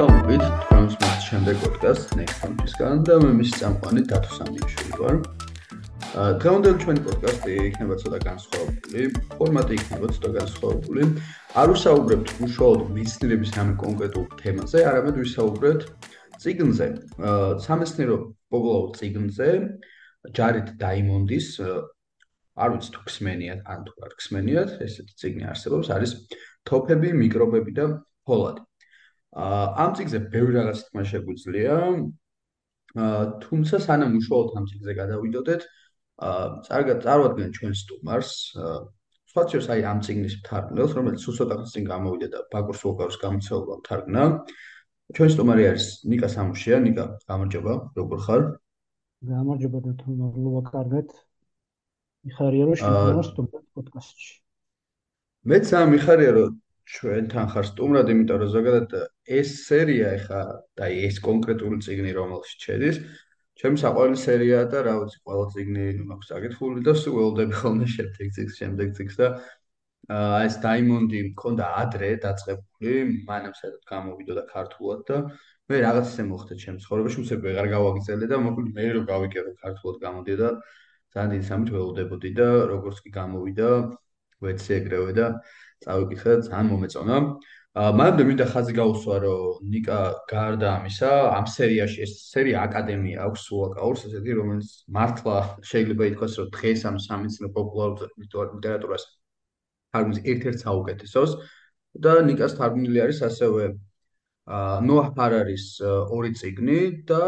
მოგესალმებით თქვენს მას შემდეგ პოდკასტ Next One-ისგან და მე მის წამყვანი დათო სამიშვილი ვარ. აა დღევანდელი ჩვენი პოდკასტი იქნება ცოტა განსხვავებული, ფორმატი იქნება ცოტა განსხვავებული. არ ვისაუბრებთ უშუალოდ მეცნიერების ამ კონკრეტულ თემაზე, არამედ ვისაუბრებთ ციგნზე, აა სამეცნიერო პოპულარულ ციგნზე, ჯარეთ დაიმონდის არ ვიცი თუ ხსმენიათ ან თუ არ ხსმენიათ, ესეთი ციგნი არსებობს, არის თოფები, მიკრობები და ფოლადი. ამ ციგზე ბევრი რაღაც თქმა შეგვიძლია. თუმცა სანამ უშუალოდ ამ ციგზე გადავიდოდეთ, წარმოადგენთ ჩვენ სტუმარს, სხვაჩერს აი ამ ციგნის მთარგმნელს, რომელიც უცოტა ხნის წინ გამოვიდა და ბაგურს ვოკავს გამოცეულობა მთარგმნა. ჩვენ სტუმარი არის ნიკა სამუშია, ნიკა, გამარჯობა, როგორ ხარ? გამარჯობა და თუნდაც კარგად. მიხარია რომ შევიდე სტუმრად პოდკასტში. მეც ამ მიხარია რომ ჩვენთან ხარ სტუმრად, იმიტომ რომ ზოგადად ეს სერია ეხა და ეს კონკრეტული ციგნი რომელშიც შედის, ჩემს საყვარელი სერიაა და რა ვიცი, ყველა ციგნი მაქვს აკითხული და სულ ველოდები ხოლმე შემდეგ ციგს, შემდეგ ციგს და აა ეს დაიმონდი მქონდა ადრე დაწყებული, მანამ სადაც გამოვიდოდა ქართულად და მე რაღაც ისე მოხდა ჩემს ცხოვრებაში, უცებ ვეღარ გავაგრძელე და მოკლედ მე რო გავიკეთე ქართულად გამოდიოდა ძალიან დიდი სამით ველოდებოდი და როგორც კი გამოვიდა, ვეცი ეგრევე და წავიკითხე და ძალიან მომეწონა. აა მაგრამ მინდა ხაზი გაუსვა, რომ ნიკა გარდა ამისა, ამ სერიაში ეს სერია აკადემია აქვს სულაკაურს, ესეთი რომელიც მართლა შეიძლება ითქვას, რომ დღეს ამ სამეცნიერო პოპულარულ ლიტერატურას თარგმნის ერთ-ერთ საუკეთესოს და ნიკას თარგმნილი არის ასევე აა ნოა ჰარარის ორი წიგნი და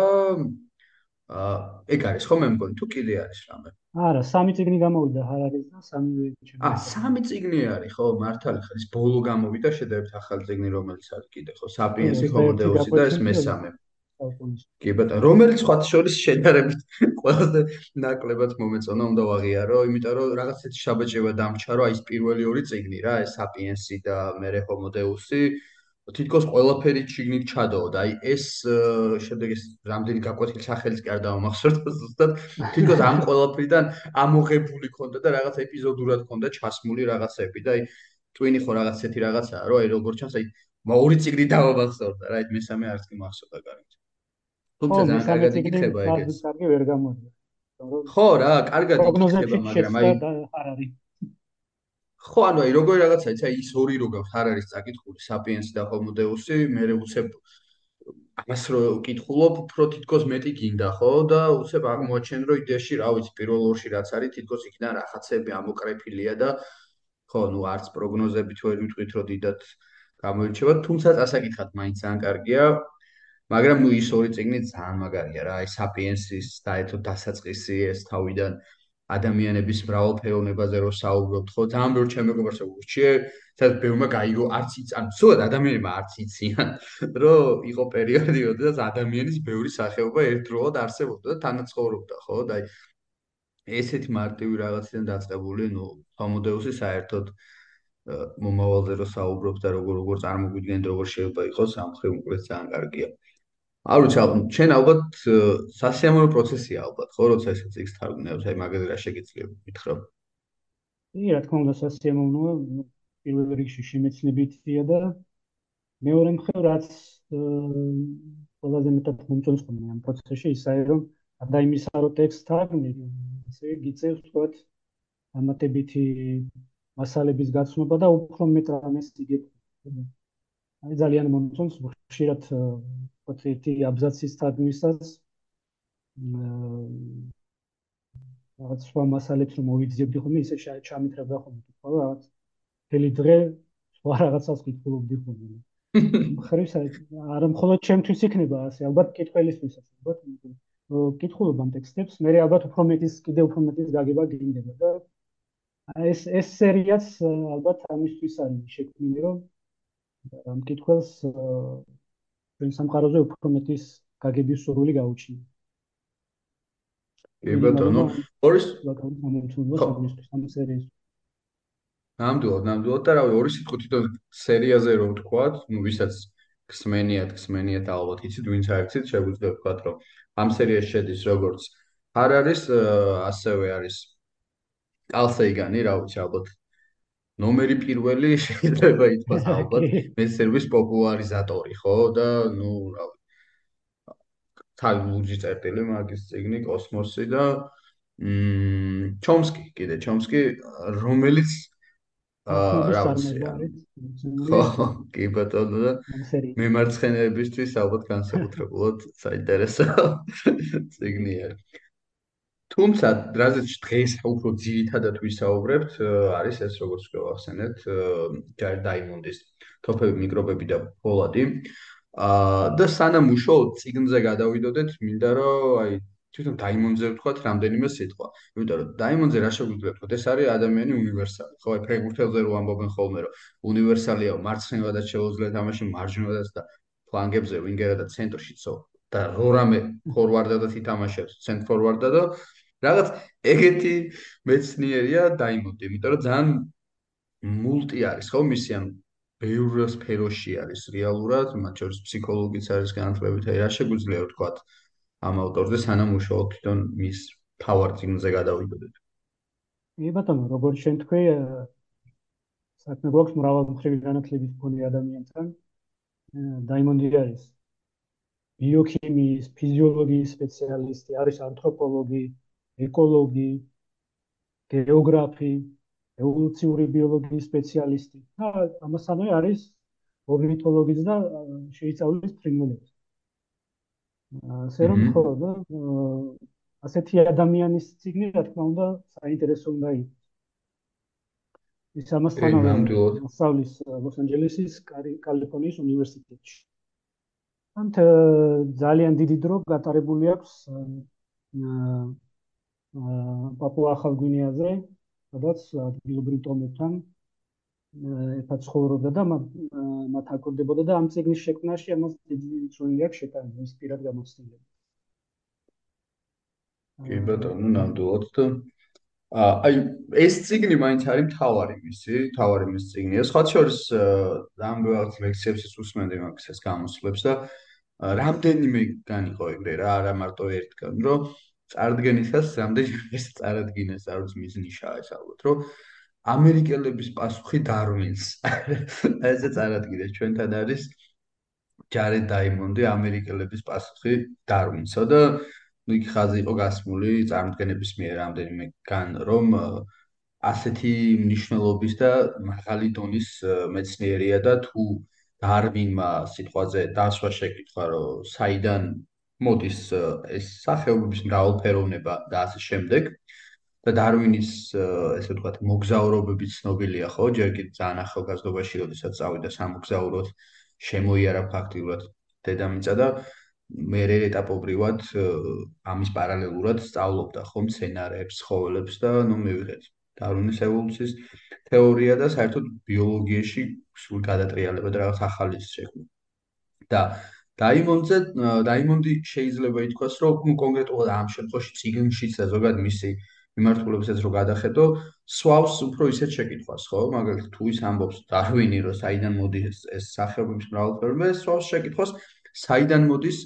აა ეგ არის ხო მე მგონი თუ კიდე არის რამე? არა, სამი წიგნი გამოვიდა ჰარარის და სამი ჩემი. აა, სამი წიგნი არის, ხო, მართალი ხარ, ის ბოლო გამოვიდა, შედარებით ახალი წიგნი, რომელიც არის კიდე, ხო, საპიენსი, ჰომოდეუსი და ეს მესამე. კი ბატონო, რომელიც სხვა შორის შედარებით ყველაზე ნაკლებად მომეწონა, უნდა ვაღიარო, იმიტომ რომ რაღაც ისეთი შაბაჭება დამრჩა, რომ აი ეს პირველი ორი წიგნი რა, ეს საპიენსი და მერე ჰომოდეუსი თითქოს ყველაფერი ჩიგნით ჩადაოდა. აი ეს შემდეგ ეს რამდენი გაკვეთილი სახელის კი არ დავამახსოვრდ ზუსტად. თითქოს ამ ყველაფრიდან ამოღებული ქონდა და რაღაც ეპიზოდურად ქონდა ჩასმული რაღაცები და აი ტვინი ხო რაღაც ესეთი რაღაცაა, რომ აი როგორ ჩანს აი ორი წიგნი დავამახსოვრდა რა, მესამე არც კი მახსოვდა კარგად. თუმცა ძალიან კარგად იკითხება ეგეც. კარგი ვერ გამოდია. ხო რა, კარგად იკითხება, მაგრამ აი არ არის ხო ანუ აი როგორი რაღაცა იცი ის ორი რო გაქვს არ არის წაკითხული საპიენსი და ჰომოდეუსი მე უცებ ამას რო კითხულობ უფრო თითქოს მეტი გინდა ხო და უცებ აღმოაჩენ რომ იდეაში რა ვიცი პირველ ორში რაც არის თითქოს იქიდან რაღაცები ამოკრეფილია და ხო ნუ არც პროგნოზებით ვერ ვიტყვით რომ დიდად გამოირჩევა თუმცა წასაკითხად მაინც ძალიან კარგია მაგრამ ნუ ის ორი წიგნი ძალიან მაგარია რა აი საპიენსის და ეთო დასაწყისი ეს თავიდან ადამიანების მრავალფეროვნებაზე რო საუბრობთ, ხო, ძალიან ბევრი ჩემ მეგობარს ვუჩიე, სადაც ბევრმა გაიგო არც იც, ანუ სულად ადამიანებმა არც იციან, რომ იყო პერიოდი, როდესაც ადამიანის ბევრი სახეობა ერთდროულად არსებობდა და თანაცხოვრობდა, ხო, და აი ესეთი მარტივი რაღაციდან დაწყებული, ნუ, ჰომოდეუსი საერთოდ მომავალზე რო საუბრობთ და როგორ როგორ წარმოგვიდგენთ, როგორ შეიძლება იყოს ამ ხრივ უკეთ ძალიან კარგია. არ ვიცი, ჩვენ ალბათ სასიამოვნო პროცესია ალბათ, ხო, როცა ეს ციგს თარგმნებს, აი მაგაზე რა შეგიძლია გითხრა? კი, რა თქმა უნდა, სასიამოვნოა, პირველ რიგში შემეცნებითია და მეორე მხრივ რაც ყველაზე მეტად მომწონს ამ პროცესში ისაა, რომ ადა იმისა, რომ ტექსტ თარგმნი, ესე გიწევს თქვა ამატებითი მასალების გაცნობა და უფრო მეტ რამეს იგებ. აი ძალიან მომწონს ხშირად ვთქვათ ერთი აბზაცის თარგმნისას რაღაც სხვა მასალებს რომ მოვიძიებდი ხოლმე ისე ჩამიტრებდა ხოლმე თქო რაღაც თელი დღე სხვა რაღაცას კითხულობდი ხოლმე. ხრივ არა მხოლოდ ჩემთვის იქნება ასე ალბათ კითხველისთვისაც ალბათ კითხულობ ამ ტექსტებს. მე ალბათ უფრო მეტის კიდე უფრო მეტის გაგება გინდება და ეს ეს სერიაც ალბათ ამისთვის არის შექმნილი რომ ამ კითხველს ჩვენ სამყაროზე უფრო მეტის გაგების სურვილი გაუჩინე. კი ბატონო, ორის ნამდვილად, ნამდვილად და რავი, ორი სიტყვით თვითონ სერიაზე რო ვთქვათ, ну, ვისაც გსმენიათ, გსმენიათ ალბათ იცით, ვინც აიქცით, შეგვიძლია ვთქვათ, რომ ამ სერიაში შედის როგორც არ არის, ასევე არის კალსეიგანი, რა ვიცი, ალბათ ნომერი პირველი შეიძლება ითქვას ალბათ მესერვის პოპულარიზატორი, ხო? და ნუ რა ვიცი. თავი ლურჯი წერტილი მაგის ციგნი კოსმოსი და მმ ჩომსკი, კიდე ჩომსკი, რომელიც აა რა ვიცი. ხო, კი ბატონო და მემარცხენეებისთვის ალბათ განსაკუთრებულად საინტერესო ციგნია. თუმცა რაზეც დღეს უფრო ძირითადად ვისაუბრებთ, არის ეს როგორც გავახსენეთ, ჯარ დაიმონდის თოფები, მიკრობები და ფოლადი. აა და სანამ უშუალოდ ციგნზე გადავიდოდეთ, მინდა რომ აი თვითონ დაიმონზე ვთქვათ რამდენიმე სიტყვა. იმიტომ რომ დაიმონზე რა შეგვიძლია ვთქვათ, ეს არის ადამიანი უნივერსალი. ხო, აი ფრეგურთელზე რო ამბობენ ხოლმე, რომ უნივერსალია, მარცხნივადაც შეუძლია თამაში, მარჯვნივადაც და ფლანგებზე, ვინგერად და ცენტრშიცო და რორამე ფორვარდადაც ითამაშებს, ცენტრ ფორვარდა და რაღაც ეგეთი მეცნიერია დაიმონდი, იმიტომ რომ ძალიან მულტი არის, ხო, მისი ამ ბევრ სფეროში არის რეალურად, მათ შორის ფსიქოლოგიც არის განათლებით, აი რა შეგვიძლია ვთქვა ამ ავტორზე სანამ უშუალოდ თვითონ მის თავარ წიგნზე გადავიდოდეთ. კი ბატონო, როგორც შენ თქვი, საქმე გვაქვს მრავალმხრივი განათლების მქონე ადამიანთან. დაიმონდი არის ბიოქიმიის, ფიზიოლოგიის სპეციალისტი, არის ანთროპოლოგი, ეკოლოგი, გეოგრაფი, ევოლუციური ბიოლოგიის სპეციალისტი. და ამასთანავე არის ორნითოლოგიც და შეიცავლის ფრინველებს. ასე რომ ხო და ასეთი ადამიანის ციგნი რა თქმა უნდა საინტერესო უნდა იყოს. ის ამასთანავე მასწავლის ლოს-ანჯელესის კალიფორნიის უნივერსიტეტში. ანთ ძალიან დიდი დრო გატარებული აქვს პაპუა ახალ გვინეაზე, სადაც ადგილობრივ ტომებთან ერთად ცხოვრობდა და მათ აკორდებოდა და ამ ციგნის შექმნაში ამას დიდი წვლილი აქვს შეტანილი ის პირად გამოცდილება. კი ბატონო, ნამდვილად და აი ეს ციგნი მაინც არის მთავარი მისი, მთავარი მის ციგნია. სხვა შორის ამ რაღაც ლექციებსაც უსმენდი მაგის ეს გამოსვლებს და რამდენიმე განიყო ეგრე რა, არა მარტო ერთგან, რომ წარდგენისას რამდენიმე ეს წარადგინეს არის მის ნიშაა ეს ალბათ რომ ამერიკელების პასუხი დარვინს. ესე წარადგინეს ჩვენთან არის ჯარედ დაიმონდი ამერიკელების პასუხი დარვინსო და ნუ იქ ხაზი იყო გასმული წარმოდგენების მიერ რამდენიმე გან რომ ასეთი მნიშვნელობის და მაღალი დონის მეცნიერია და თუ დარვინმა სიტყვაზე დასვა შეკითხა რომ საიდან მოდის ეს სახეობების მრავალფეროვნება და ასე შემდეგ. და დარვინის ესე ვთქვათ მოგზაურობები ცნობილია ხო? ჯერ კიდე ძალიან ახალგაზრდობაში როდესაც წავიდა სამოგზაუროდ შემოიარა ფაქტიურად დედამიწა და მე ეტაპობრივად ამის პარალელურად სწავლობდა ხო? მცენარეებს, ცხოველებს და ნუ მივიღეთ. დარვინის ევოლუციის თეორია და საერთოდ ბიოლოგიაში სულ გადატრიალება და რაღაც ახალი შექმნა. და დაიმონდზე დაიმონდი შეიძლება ითქვას, რომ კონკრეტულად ამ შემთხვევაში ციგნშიც და ზოგადად მისი მიმართულებასაც რო გადახედო, სვავს უფრო ისეთ შეკითხვას, ხო? მაგალითად, თუ ის ამბობს დარვინი, რომ საიდან მოდის ეს სახეობების მრავალფეროვნება, სვავს შეკითხვას, საიდან მოდის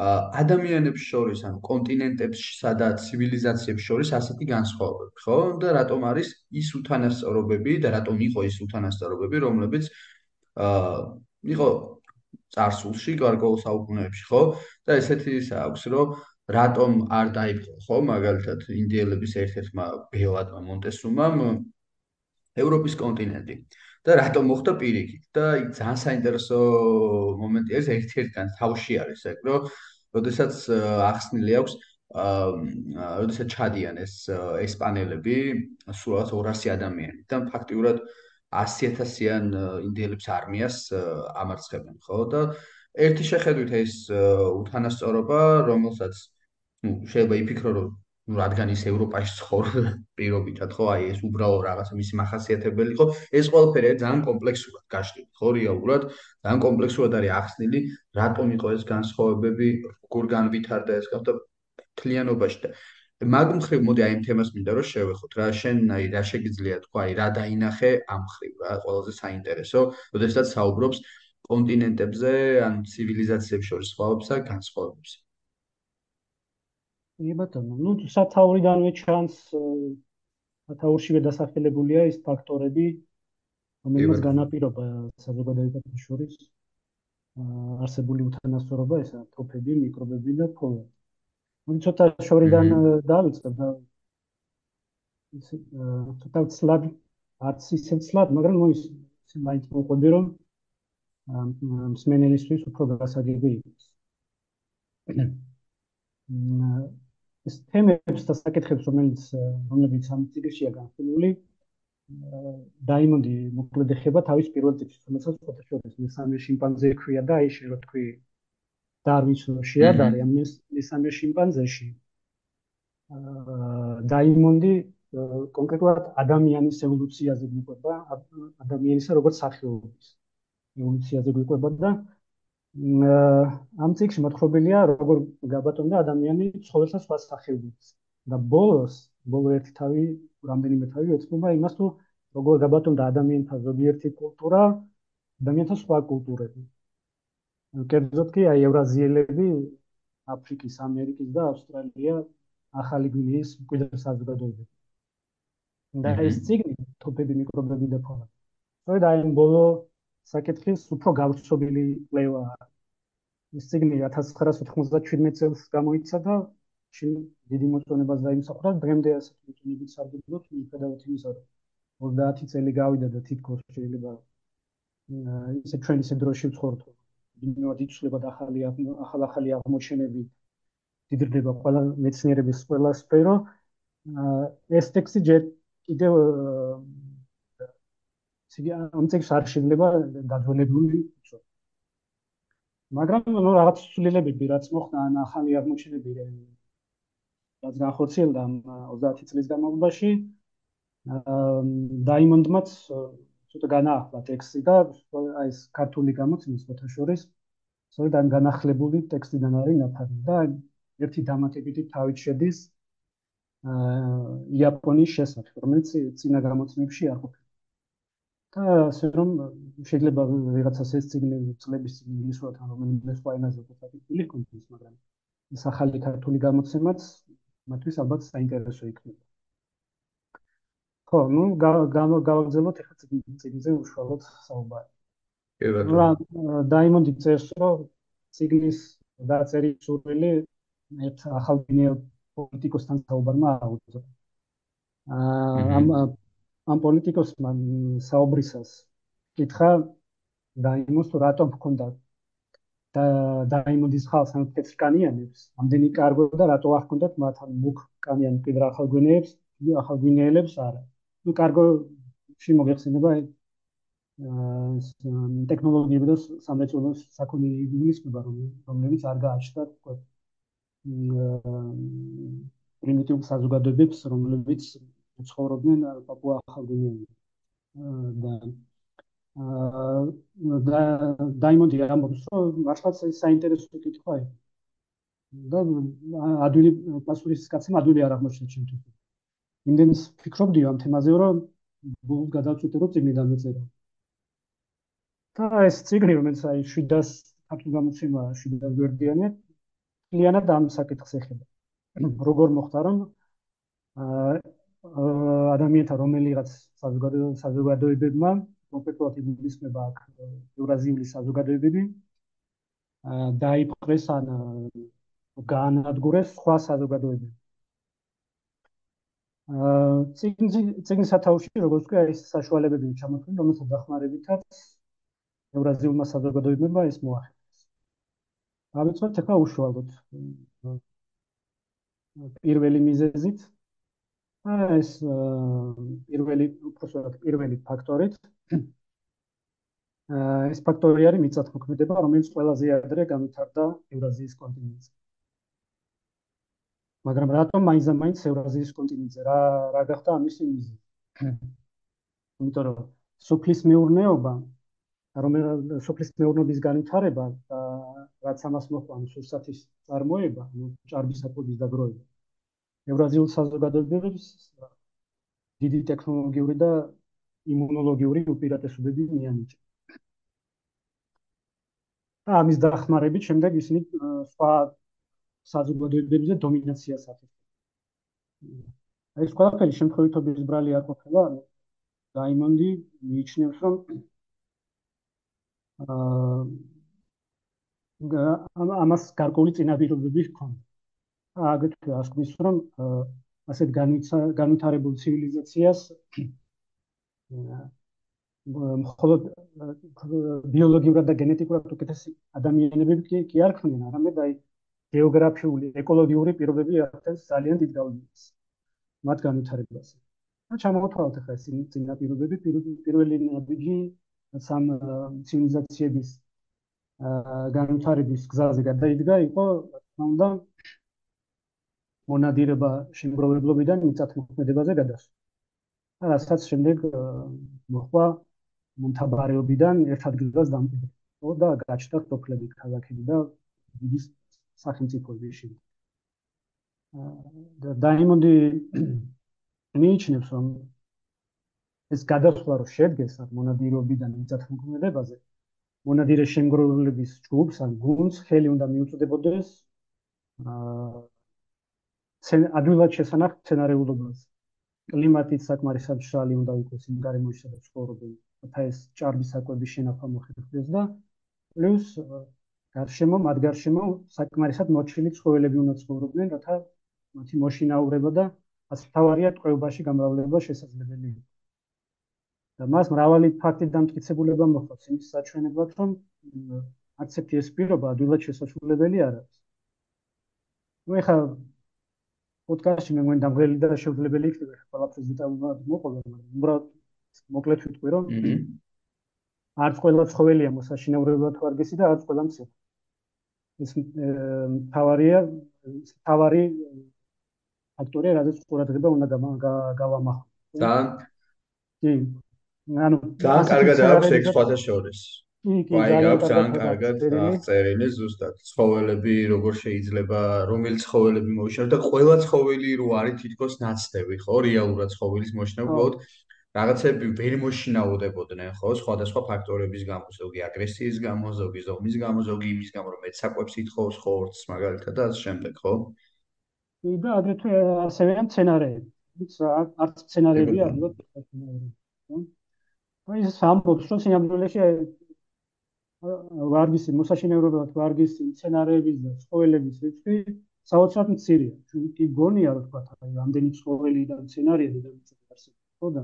ადამიანებს შორის, ანუ კონტინენტებსა და ცივილიზაციებს შორის ასეთი განსხვავებები, ხო? და რატომ არის ის უთანასწორობები და რატომ იყო ის უთანასწორობები, რომლებიც აა იყო წარსულში, გარკვეულ საუკუნეებში, ხო? და ესეთი ის აქვს, რომ რატომ არ დაიპყრო, ხო? მაგალითად, ინდიელების ერთ-ერთმა ბელადმა მონტესუმამ ევროპის კონტინენტი და რატომ მოხდა პირიქით და ძალიან საინტერესო მომენტი არის ერთ-ერთთან თავში არის ეგ, რომ როდესაც ახსნილი აქვს აა როდესაც ჩადიან ეს ესპანელები, სულაც 200 ადამიანი და ფაქტიურად აა 100000-იან ინდიელებს არმიას ამარცხებენ, ხო? და ერთი შეხედვით ეს უთანასწორობა, რომელსაც ნუ შეიძლება იფიქრო, რომ ნუ რადგან ის ევროპაში ცხოვრობს პირობითად, ხო? აი ეს უბრალო რაღაცა მისი מחასიათებელი ხო? ეს ყველაფერი ძალიან კომპლექსურად გაშლილი, ხო? რეალურად ძალიან კომპლექსურად არის ახსნილი, რატომ იყო ეს განსხვავებები, როგორ განვითარდა ეს გავთა თლიანობაში და მაგ მხრივ მოდი აი ამ თემას მინდა რომ შევეხოთ რა შენ აი რა შეგიძლია თქვა აი რა დაინახე ამ მხრივ რა ყველაზე საინტერესო როდესაც საუბრობს კონტინენტებზე ან ცივილიზაციებს შორის სხვაობებსა განსხვავებებს კი ბატონო ნუ სათაურიდანვე ჩანს სათაურშივე დასახელებულია ის ფაქტორები რომელმაც განაპირობა საზოგადოებას შორის არსებული უთანასწორობა ესა თოფები, მიკრობები და ფოლები. ვიცოთა შორიდან დავიწყებ და ცოტა ცლად არც ისე ცლად, მაგრამ ნუ ის მაინც მოყვები რომ მსმენელისთვის უფრო გასაგები იყოს. ეს თემებს და საკითხებს, რომელიც რომლებიც ამ ციგრშია განხილული, დაიმონდი მოკლედ ეხება თავის პირველ წიგნს, რომელსაც ფოტოშოპის მესამე შიმპანზე ქვია და აი შე რო თქვი დარვინს შეადარე ამ მესამე შიმპანზეში აა დაიმონდი კონკრეტულად ადამიანის ევოლუციაზე გვიყვება, ადამიანისა როგორც სახეობის ევოლუციაზე გვიყვება და ამ ციკში მოთხრობილია როგორ გაბატონდა ადამიანი ცხოველთა სხვა სახეობებს და ბოლოს ბოლო ერთი თავი რამდენიმე თავი ეცნობა იმას თუ როგორ გაბატონდა ადამიანთა ზოგიერთი კულტურა ადამიანთა სხვა კულტურები. კერძოდ კი აი ევრაზიელები აფრიკის, ამერიკის და ავსტრალია ახალი გვინეის მკვიდრ საზოგადოებები. და ეს ციგნი თოფები მიკრობები და ფონა. სწორედ აი ბოლო საკითხის უფრო გავრცობილი კვლევა. ეს ციგნი 1997 წელს გამოიცა და შინ დიდი მოწონებას დაიმსახურა დღემდე ასე თვითონებით სარგებლობთ მიხედავთ იმისა რომ 30 წელი გავიდა და თითქოს შეიძლება ისე ჩვენ ისე დროში მინიმუმად იცვლება და ახალი ახალ ახალი აღმოჩენები დიდრდება ყველა მეცნიერების ყველა სფერო. ეს ტექსტი ჯერ კიდევ სიგი ამ ტექსტს არ შეიძლება დაძველებული იცო მაგრამ ნუ რაღაც ცვლილებები რაც მოხდა ან ახალი აღმოჩენები რაც განხორციელდა 30 წლის განმავლობაში დაიმონდმაც ცოტა განაახლა ტექსტი და აი ეს ქართული გამოცემის ფოთაშორის სწორედ ამ განახლებული ტექსტიდან არის ნათარი და ერთი დამატებითი თავით შედის იაპონიის შესახებ რომელიც წინა გამოცემებში არ ყოფილა და ასე რომ შეიძლება ვიღაცას ეს ციგნი წლების ისვათ ან რომელიმე სხვა ენაზე ყოფილი კონტექსტ მაგრამ ეს ახალი ქართული გამოცემაც მათთვის ალბათ საინტერესო იქნება. ხო, ну, გავაგზავნოთ ახლა ციგნზე უშუალოდ საუბარი. კი ბატონო. დაიმონდი წერს, რომ ციგნის დაწერის სურვილი ერთ ახალ გინეო პოლიტიკოსთან საუბარმა აა ამ ამ პოლიტიკოსმა საუბრისას კითხა დაიმოს რატომ ჰქონდა და დაიმონდის ხალხს ან კეთრკანიანებს ამდენი კარგო და რატო არ ჰქონდათ მათ ან მუქ კანიან კიდრ ახალგვინეებს ახალგვინეელებს არა ну კარგო შე მოგეხსენება აა ტექნოლოგიები და სამრეწველო საქონელი ისება რომ რომლებიც არ გააჩნდა თქო პრიმიტიულ საზოგადოებებს რომლებიც ცხოვრობდნენ პაპუა ახალგვინეებში და და დაიმონდი ამბობს რომ მართლაც საინტერესო კითხვაა და ადვილი პასუხის კაცი ადვილი არ აღმოჩნდა ჩემთვის იმდენს ფიქრობდი ამ თემაზე რომ ბულ გადავწყვიტე რომ წიგნი დამეწერო და ეს წიგნი რომელიც აი 700 ქართულ გამოცემა 700 გვერდიანი კლიანად ამ საკითხს ეხება როგორ მოხდა რომ ადამიანთა რომელიღაც საზოგადოებებმა კონკრეტულად იგულისხმება აქ ევრაზიული საზოგადოებები დაიპყრეს ან გაანადგურეს სხვა საზოგადოებები. აა ციგნის სათავში როგორც კი არის საშუალებები ჩამოთვლილი, რომელსაც დახმარებითაც ევრაზიულმა საზოგადოებებმა ეს მოახერხეს. ამიცოთ ახლა უშუალოდ პირველი მიზეზით ეს პირველი უბრალოდ პირველი ფაქტორით ეს ფაქტორი არის მიწათმოქმედება, რომელიც ყველაზე ადრე განვითარდა ევრაზიის კონტინენტზე. მაგრამ რატომ მაინც და მაინც ევრაზიის კონტინენტზე? რა რა გახდა ამის მიზეზი? იმიტომ რომ სოფლის მეურნეობა, რომელიც სოფლის მეურნეობის განვითარება და რაც ამას მოყვა, სურსათის წარმოება, ანუ ჭარბის აპოდის დაგროვება. ევრაზიულ საზოგადოებებს დიდი ტექნოლოგიური და იმუნოლოგიური უპირატესობები მიანიჭა. და ამის დახმარებით შემდეგ ისინი სხვა საზოგადოებებზე დომინაციას აფეთქებენ. ეს ყველაფერი შემთხვევითობის ბრალი არ ყოფილა, დაიმონდი მიიჩნევს რომ აა ამას გარკვეული წინაპირობები ჰქონდა. აგრეთვე ასკნის რომ ასეთ განვითარებულ ცივილიზაციას მხოლოდ ბიოლოგიურად და გენეტიკურად უკეთესი ადამიანები კი არ ქმნიან, არამედ აი გეოგრაფიული, ეკოლოგიური პირობები ახდენს ძალიან დიდ გავლენას მათ განვითარებაზე. და ჩამოვთვალოთ ახლა ეს წინაპირობები პირველი ნაბიჯი სამ ცივილიზაციების განვითარების გზაზე გადაიდგა იყო თქმა უნდა მონადირება შემგროვებლობიდან მიწათმოქმედებაზე გადასვლა. და რასაც შემდეგ მოხდა მომთაბარეობიდან ერთ ადგილას დამკვიდრება და გაჩნდა სოფლები, ქალაქები და დიდი სახელმწიფოები შემდეგ. და დაიმონდი მიიჩნევს რომ ეს გადასვლა რო შედგეს ამ მონადირობიდან მიწათმოქმედებაზე მონადირე შემგროვებლების ჯგუფს ან გუნდს ხელი უნდა მიუწოდებოდეს აა ადვილად შესანახ სცენარეულობას კლიმატით საკმარისად მშრალი უნდა იყოს იმ გარემოში სადაც ცხოვრობენ და ეს ჭარბი საკვების შენახვა მოხერხდეს და პლუს გარშემო მათ გარშემო საკმარისად მოჩილი ცხოველები უნდა ცხოვრობდნენ რათა მათი მოშინაურება და ასე თავარია ტყვეობაში გამრავლება შესაძლებელი იყო. და მას მრავალი ფაქტი დამტკიცებულება მოხდა იმის საჩვენებლად, რომ აქცეპტი ეს პირობა ადვილად შესაძლებელი არ არის. ну ეხა პოდკასტში მე მგონი დამღელი და შეუძლებელი იქნება ყველაფერს დეტალურად მოყოლა, მაგრამ უბრალოდ მოკლედ ვიტყვი რომ არც ყველა ცხოველია მოსაშინაურებლად ვარგისი და არც ყველა მცირე. ეს თავარია თავარი ფაქტორია, რადგან ყურადღება უნდა გავამახო. და კი. ანუ და კარგად აქვს ეგ სხვადასხვა. კი, კი, ძალიან კარგად აღწერილი ზუსტად. ცხოველები როგორ შეიძლება, რომელი ცხოველები მოიშალა და ყველა ცხოველი რო არის თითქოს ნაცდები, ხო, რეალურად ცხოველის მოშინა უბრალოდ რაღაცები ვერ მოშინაუდებოდნენ, ხო, სხვადასხვა ფაქტორების გამო, ზოგი აგრესიის გამო, ზოგი ზომის გამო, ზოგი იმის გამო, რომ მეცაკვებს ითხოვს ხორცს, მაგალითად და ასე შემდეგ, ხო? და აგრეთვე ასევე ამ სცენარეები. ვიც არც სცენარეები არ სცენარეები. ხო? ის სამბობს რომ სინამდვილეში ვარგისი მოსაშინევრებლად ვარგისი სცენარეების და ცხოველების რიცხვი საოცრად მცირეა. ჩვენ კი გონია რომ თქვა აი ამდენი ცხოველი და სცენარეები და მიწები ხო და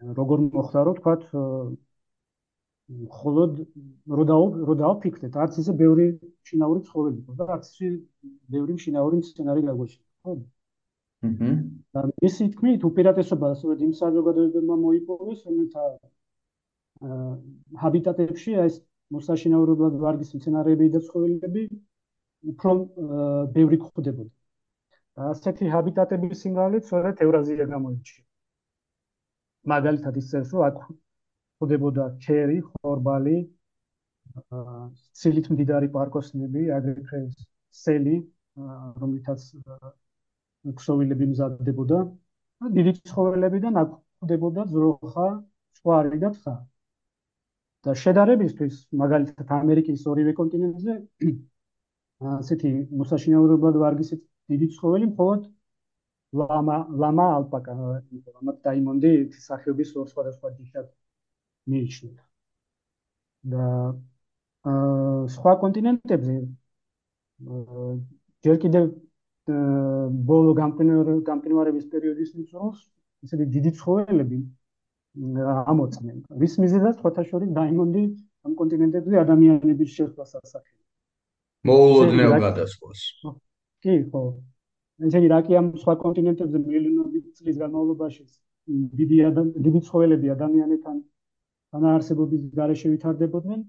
როგორ მოხდა რომ თქვა მხოლოდ რო და რო დააფიქრეთ არც ისე ბევრი შინაური ცხოველი იყო და არც ისე ბევრი შინაური სცენარი გაგვეშვა ხო? აჰა და ისე თქმით უპირატესობა ასევე იმ საზოგადოებებმა მოიპოვეს რომელთა ჰაბიტატებში ეს მოსაშინაურებლად ვარგის სცენარები და ცხოველები უფრო ბევრი გვხვდებოდა. და ასეთი ჰაბიტატების სიმრავლე სწორედ ევრაზია გამოიჩინა მაგალითად ისე რომ აქ ხდებოდა ჩერი, ხორბალი, ცილით მდიდარი პარკოსნები, აგრეთვე სელი, რომლითაც ქსოვილები მზადდებოდა. და დიდი ცხოველებიდან აქ ხდებოდა ძროხა, სვარი და თხა. და შედარებისთვის, მაგალითად ამერიკის ორივე კონტინენტზე ასეთი მოსაშინაურებლად ვარგისი დიდი ცხოველი მხოლოდ ლამა ლამა ალპაკა, ამათ დაიმონდი სახეობის ორ სხვადასხვა ჯიშად მიიჩნევა. და აა სხვა კონტინენტებზე ჯერ კიდევ ბოლო გამყინვარების პერიოდის მიწურულს ისეთი დიდი ცხოველები ამოწმენ. რის მიზეზად ხოთაშორის დაიმონდი ამ კონტინენტებზე ადამიანების შეხვას ასახელა. მოულოდნელ გადასვლას. კი, ხო. ესე რა კი ამ სხვა კონტინენტებზე მილიონობით წლის განმავლობაში დიდი დიდი ცხოველები ადამიანებთან თანაარსებობის გარეშე ვითარდებოდნენ.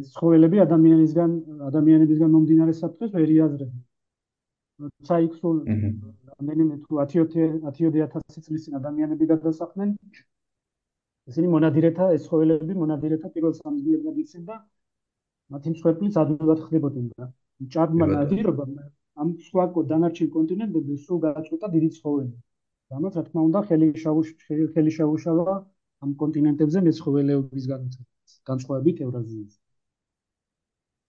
ეს ცხოველები ადამიანისგან ადამიანებისგან მომდინარე საფრთხეს ვერ იაზრებდნენ. თუმცა იქ სულ რამდენიმე თუ 10-10000 წლის წინ ადამიანები გადასახდნენ ისინი მონადირეთა ეს ცხოველები მონადირეთა პირველ სამძლიებლად იცენ და მათი მსხვერპლიც ადვილად ხდებოდნენ და ჭარბმა ნადირობა ამ სხვა დანარჩენ კონტინენტებზე სულ გააწყვეტა დიდი ცხოველი. რამაც რა თქმა უნდა ხელი შაუშ ხელი შაუშალა ამ კონტინენტებზე მეცხოველეობის განსხვავებით ევრაზიაზე.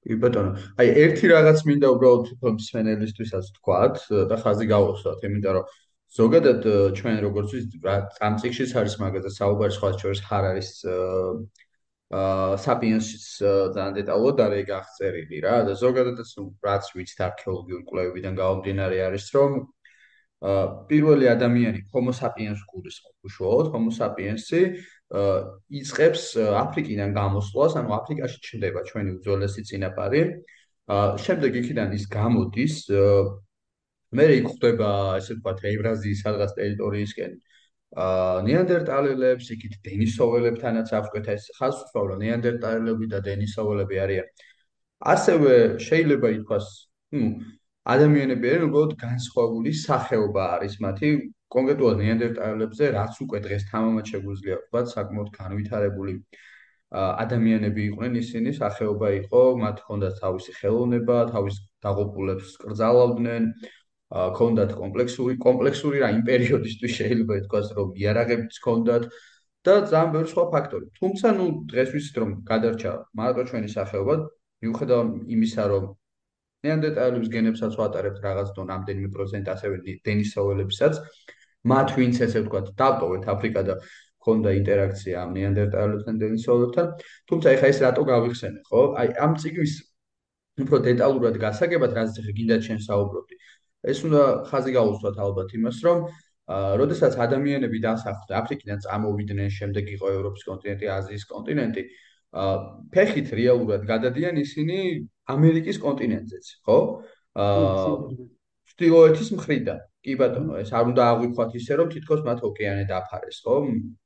კი ბატონო, აი ერთი რაღაც მინდა უბრალოდ მსმენელისთვისაც თქვათ და ხაზი გავუსვათ, იმიტომ რომ ზოგადად ჩვენ როგორც ვიცით ამ წიგშიც არის მაგაზე საუბარი სხვა შორის ხარ აა საპიენსის ძალიან დეტალურად არის გახწერილი რა და ზოგადადაც რაც ვიცით არქეოლოგიური კვლევებიდან გამომდინარე არის რომ აა პირველი ადამიანი ჰომო საპიენს გულის უშუალოდ ჰომო საპიენსი იწყებს აფრიკიდან გამოსვლას, ანუ აფრიკაში ჩნდება ჩვენი უძველესი წინაპარი. აა შემდეგ იქიდან ის გამოდის მე იქ ხვდება ესე ვთქვათ ევრაზიის სადღაც ტერიტორიისკენ აა ნეანდერტალელებს, იქით დენისოველებთანაც აღკვეთა ეს რომ ნეანდერტალელები და დენისოველები არიან. ასევე შეიძლება ითქვას, ნუ ადამიანები არიან უბრალოდ განსხვავებული სახეობა არის მათი კონკრეტულად ნეანდერტალელებზე რაც უკვე დღეს თამამად შეგვიძლია ვთქვათ საკმაოდ განვითარებული ადამიანები იყვნენ ისინი სახეობა იყო მათ ჰქონდათ თავისი ხელოვნება თავის დაღუპულებს კრძალავდნენ ჰქონდათ კომპლექსური კომპლექსური რა იმ პერიოდისთვის შეიძლება ითქვას რომ იარაღებიც ჰქონდათ და ძალიან ბევრი სხვა ფაქტორი. თუმცა ნუ დღეს ვიცით რომ გადარჩა მარტო ჩვენი სახეობა მიუხედავად იმისა რომ ნეანდერტალების გენებსაც ვატარებთ რაღაც დონ ამდენიმე პროცენტ ასევე დენისოველებსაც მათ ვინც ესე ვთქვათ დავტოვეთ აფრიკა და ქონდა ინტერაქცია ამ ნეანდერტალებთან დენისოველებთან თუმცა ეხა ეს რატო გავიხსენე ხო? აი ამ ციგვის უფრო დეტალურად გასაგებად რაც ახლა გინდა ჩვენ საუბრობდი ეს უნდა ხაზი გაუსვათ ალბათ იმას რომ აა როდესაც ადამიანები დასახლდნენ აფრიკიდან წამოვიდნენ შემდეგ იყო ევროპის კონტინენტი აზიის კონტინენტი აა ფეხით რეალურად გადადიან ისინი ამერიკის კონტინენტზეც, ხო? აა ჩtildeოეთის მხრიდან. კი ბატონო, ეს არ უნდა აღვიქვათ ისე, რომ თითქოს მათ ოკეანე დაფარეს, ხო?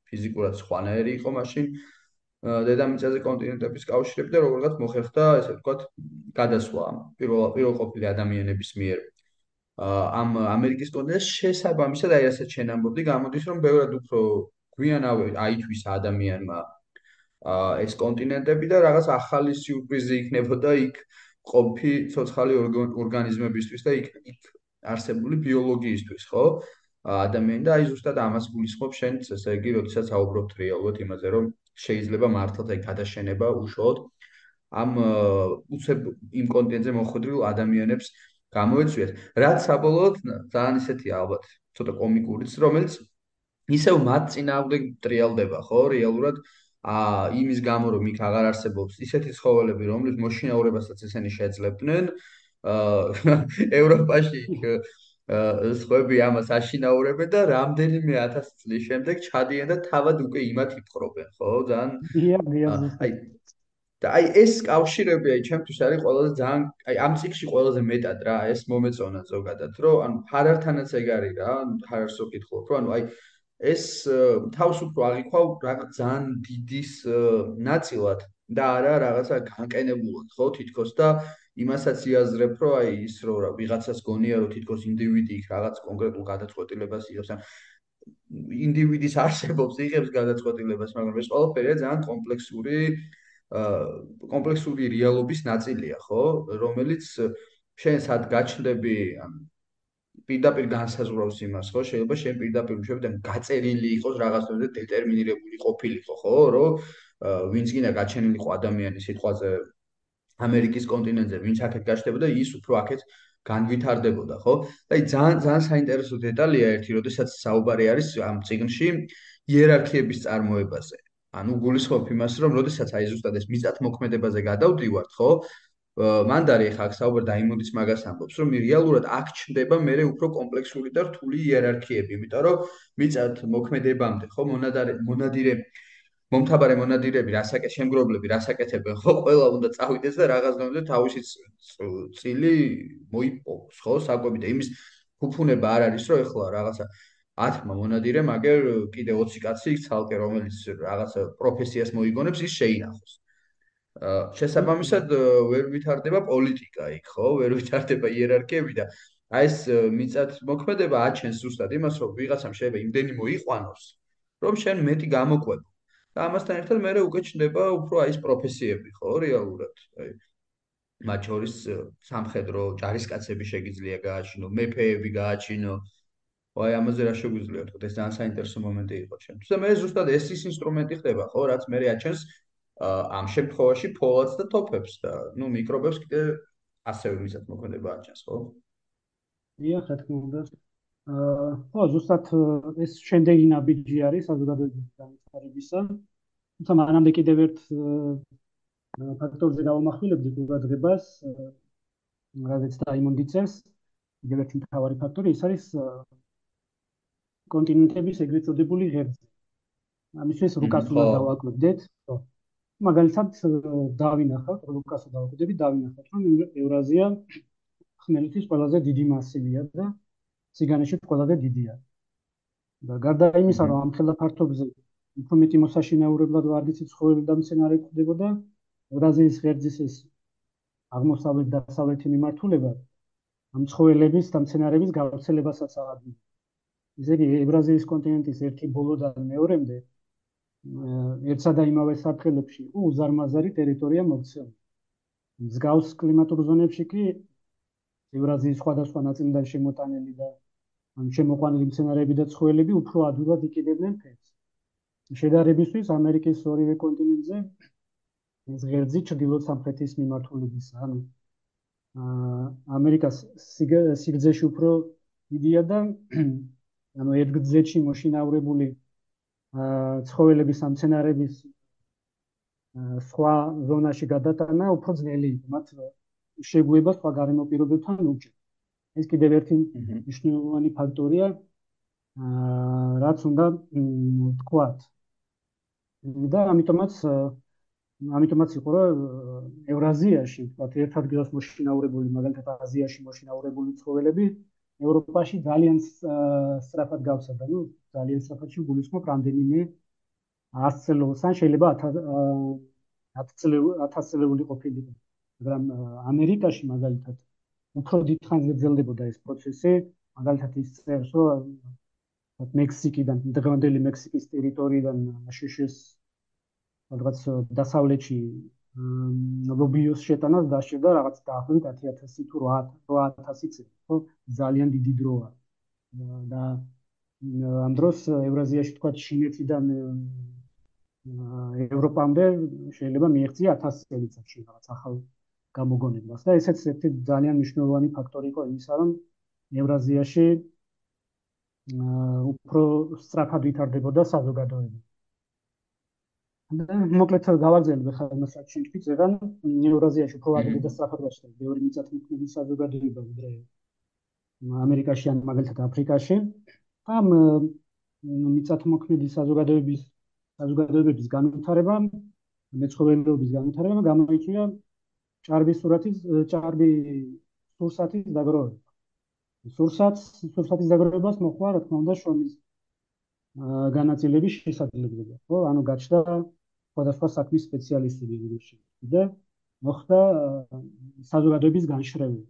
ფიზიკურად სხვანაირი იყო მაშინ დედამიწაზე კონტინენტების კავშირები და როგორღაც მოხერხდა, ესე ვთქვათ, გადასვლა პირველ პირველ ყოფილი ადამიანების მიერ ამ ამერიკის კონტინენტს შესაბამისად აი რასაც შენ ამბობდი, გამოდის რომ ბევრად უფრო გვიანავე აითვის ადამიანმა ეს კონტინენტები და რაღაც ახალი სიურპრიზი იქნებოდა იქ ყოფი ცოცხალი ორგანიზმებისთვის და იქ იქ არსებული ბიოლოგიისთვის, ხო? ადამიანი და აი ზუსტად ამას გულისხმობ შენც, ესე იგი, როდესაც აუბრობთ რეალურად იმაზე, რომ შეიძლება მართლაც აი გადაშენება უშუალოდ ამ უცებ იმ კონტინენტზე მოხვედრილ ადამიანებს გამოეწვიათ. რაც საბოლოოდ ძალიან ისეთია ალბათ, ცოტა კომიკურიც, რომელიც ისევ მათ წინააღმდეგ ტრიალდება, ხო? რეალურად ა იმის გამო რომ იქ აღარ არსებობს ისეთი ცხოველები რომლის მოშინაურებასაც ესენი შეძლებდნენ ევროპაში სხვები ამას აშინაურებენ და რამდენიმე 1000 წლის შემდეგ ჩადიან და თავად უკვე იმათ იფხრობენ ხო ძალიან აი და აი ეს კავშირები აი ჩემთვის არის ყველაზე ძალიან აი ამ ციკში ყველაზე მეტად რა ეს მომეწონა ზოგადად რომ ანუ ფარართანაც ეგ არის რა ფარს რო კითხულობ რომ ანუ აი ეს თავს უფრო აღიქვა რაღაც ძალიან დიდის ნაწილად და არა რაღაცა განკენებულად ხო თითქოს და იმასაც იაზრებ რომ აი ის რო რა ვიღაცას გონია რომ თითქოს ინდივიდი იქ რაღაც კონკრეტულ გადაწყვეტილებას იღებს ან ინდივიდის არსებობს იღებს გადაწყვეტილებას მაგრამ ეს ყველაფერია ძალიან კომპლექსური კომპლექსური რეალობის ნაწილია ხო რომელიც შენ სად გაჩნდები ან პირდაპირ განსაზღვრავს იმას, ხო? შეიძლება შენ პირდაპირ მშვიდობიდან გაწერილი იყოს რაღაც თემზე დეტერმინირებული ყოფილიყო, ხო? რომ ვინც გინდა გაჩენილიყო ადამიანი სიტყვაზე ამერიკის კონტინენტზე, ვინც აქეთ გაჩნდებოდა, ის უფრო აქეთ განვითარდებოდა, ხო? აი ძალიან ძალიან საინტერესო დეტალია ერთი, როდესაც საუბარი არის ამ ციგნში იერარქიების წარმოებაზე. ანუ გულისხმობ იმას, რომ როდესაც აი ზუსტად ეს მიწათმოქმედებაზე გადავდივართ, ხო? მანდარი ხა აქ საუბარ დაიმონდის მაგას ამბობს რომ რეალურად აქ ჩნდება მე უფრო კომპლექსური და რთული იერარქიები იმიტომ რომ მიწათ მოქმედებამდე ხო მონადარე მონადირე მომთაბარე მონადირები რასაკეთებ შემგრობლები რასაკეთებენ ხო ყველა უნდა წავიდეს და რაღაც დონეზე თავისი წილი მოიპოვოს ხო საკვები და იმის ფუფუნება არ არის რომ ეხლა რაღაცა 10 მონადირე მაგერ კიდე 20 კაცი ცალკე რომელიც რაღაცა პროფესიას მოიგონებს ის შეინახოს შესაბამისად ვერ ვითარდება პოლიტიკა იქ, ხო? ვერ ვითარდება იერარქიები და აი ეს მიწათ მოქმედება აჩენს ზუსტად იმას, რომ ვიღაცამ შეიძლება იმდენი მოიყვანოს, რომ შენ მეტი გამოყვებო. და ამასთან ერთად მე უკვე ჩნდება უფრო აი ეს პროფესიები, ხო, რეალურად. აი მათ შორის სამხედრო ჯარისკაცები შეგიძლია გააჩინო, მეფეები გააჩინო. აი ამაზე რა შეგვიძლია ვთქვა, ეს ძალიან საინტერესო მომენტი იყო ჩემთვის. და მე ზუსტად ეს ის ინსტრუმენტი ხდება, ხო, რაც მე აჩენს ამ შემთხვევაში ფოლადს და თოფებს და ნუ მიკრობებს კიდე ასევე ვისაც მოქმედება აჩენს, ხო? დიახ, რა თქმა უნდა. აა ხო, ზუსტად ეს შემდეგი ნაბიჯი არის საზოგადოების განვითარებისა. თუმცა მანამდე კიდევ ერთ ფაქტორზე დავამახვილებდი ყურადღებას, რაც დაიმონდიცეს. კიდევ ერთი მთავარი ფაქტორი ის არის კონტინენტების ეგრეთ წოდებული ღერძი. ამისთვის რუკას უნდა დავაკვირდეთ, ხო. მაგალითად დავინახავთ, რუკასო დავაკვირდები, დავინახავთ, რომ ევრაზია ხმელეთის ყველაზე დიდი მასივია და ციგანეში ყველაზე დიდია. და გარდა იმისა, რომ ამ ხელა ფართობზე უფრო მეტი მოსაშინაურებლად ვარდიცი ცხოველი და მცენარე ხდებოდა, ევრაზიის ღერძის ეს აღმოსავლეთ და დასავლეთი მიმართულება ამ ცხოველების და მცენარების გავრცელებასაც აღადგენს. ესე იგი, ევრაზიის კონტინენტის ერთი ბოლოდან მეორემდე ერთსა და იმავე საფრთხელებში უზარმაზარი ტერიტორია მოქცეულია. მსგავს კლიმატურ ზონებში კი ევრაზიის სხვადასხვა ნაწილიდან შემოტანილი და ან შემოყვანილი მცენარეები და ცხოველები უფრო ადვილად იკიდებდნენ ფერს. შედარებისთვის ამერიკის ორივე კონტინენტზე ეს ღერძი ჩრდილოეთ სამხრეთის მიმართულებისა, ანუ ამერიკას სიგრძეში უფრო დიდია და ანუ ერთ გზეთში მოშინაურებული ცხოველების ამ მცენარეების სხვა ზონაში გადატანა უფრო ძნელი იყო, მათ შეგუება სხვა გარემო პირობებთან უჭირ. ეს კიდევ ერთი მნიშვნელოვანი ფაქტორია, აა რაც უნდა ვთქვათ. და ამიტომაც ამიტომაც იყო რომ ევრაზიაში, ვთქვათ, ერთ ადგილას მოშინაურებული, მაგალითად აზიაში მოშინაურებული ცხოველები ევროპაში ძალიან სწრაფად გავსადა, ну, ძალიან სწრაფად გულისხმობ რამდენიმე 100 წელს, ან შეიძლება 1000 წელი 1000 წელი ყოფილიყო. მაგრამ ამერიკაში მაგალითად უფრო დიდხანს გრძელდებოდა ეს პროცესი, მაგალითად ის წერს, რომ მექსიკიდან, დღევანდელი მექსიკის ტერიტორიიდან შშს რაღაც დასავლეთში ნობიოს შეტანას დაშვება რაღაც დაახლოებით 10000 თუ 8000 წელი, ხო? ძალიან დიდი დროა. და ამ დროს ევრაზიაში თქვა ჩინეთიდან ევროპამდე შეიძლება მიიღწია 1000 წელიწადში რაღაც ახალ გამოგონებას და ესეც ერთი ძალიან მნიშვნელოვანი ფაქტორი იყო იმისა, რომ ევრაზიაში უფრო სწრაფად ვითარდებოდა საზოგადოება. და მოკლედ გავაგზავნე ხა მასაც შეიძლება ზეგან ევრაზიაში უფრო ადრე და სწრაფად გაჩნდა მეორე მიწათმოქმედი საზოგადოება ვიდრე ამერიკაში ან მაგალითად აფრიკაში. ამ მიწათმოქმედი საზოგადოების საზოგადოებების განვითარება მეცხოველეობის განვითარება გამოიწვია ჭარბი სურათის ჭარბი სურსათის დაგროვება. სურსათს სურსათის დაგროვებას მოხდა რა თქმა უნდა შრომის განაწილების შესაძლებლობა, ხო? ანუ გაჩნდა სხვადასხვა საქმის სპეციალისტები ვირუსში და მოხდა საზოგადოების განშრევება.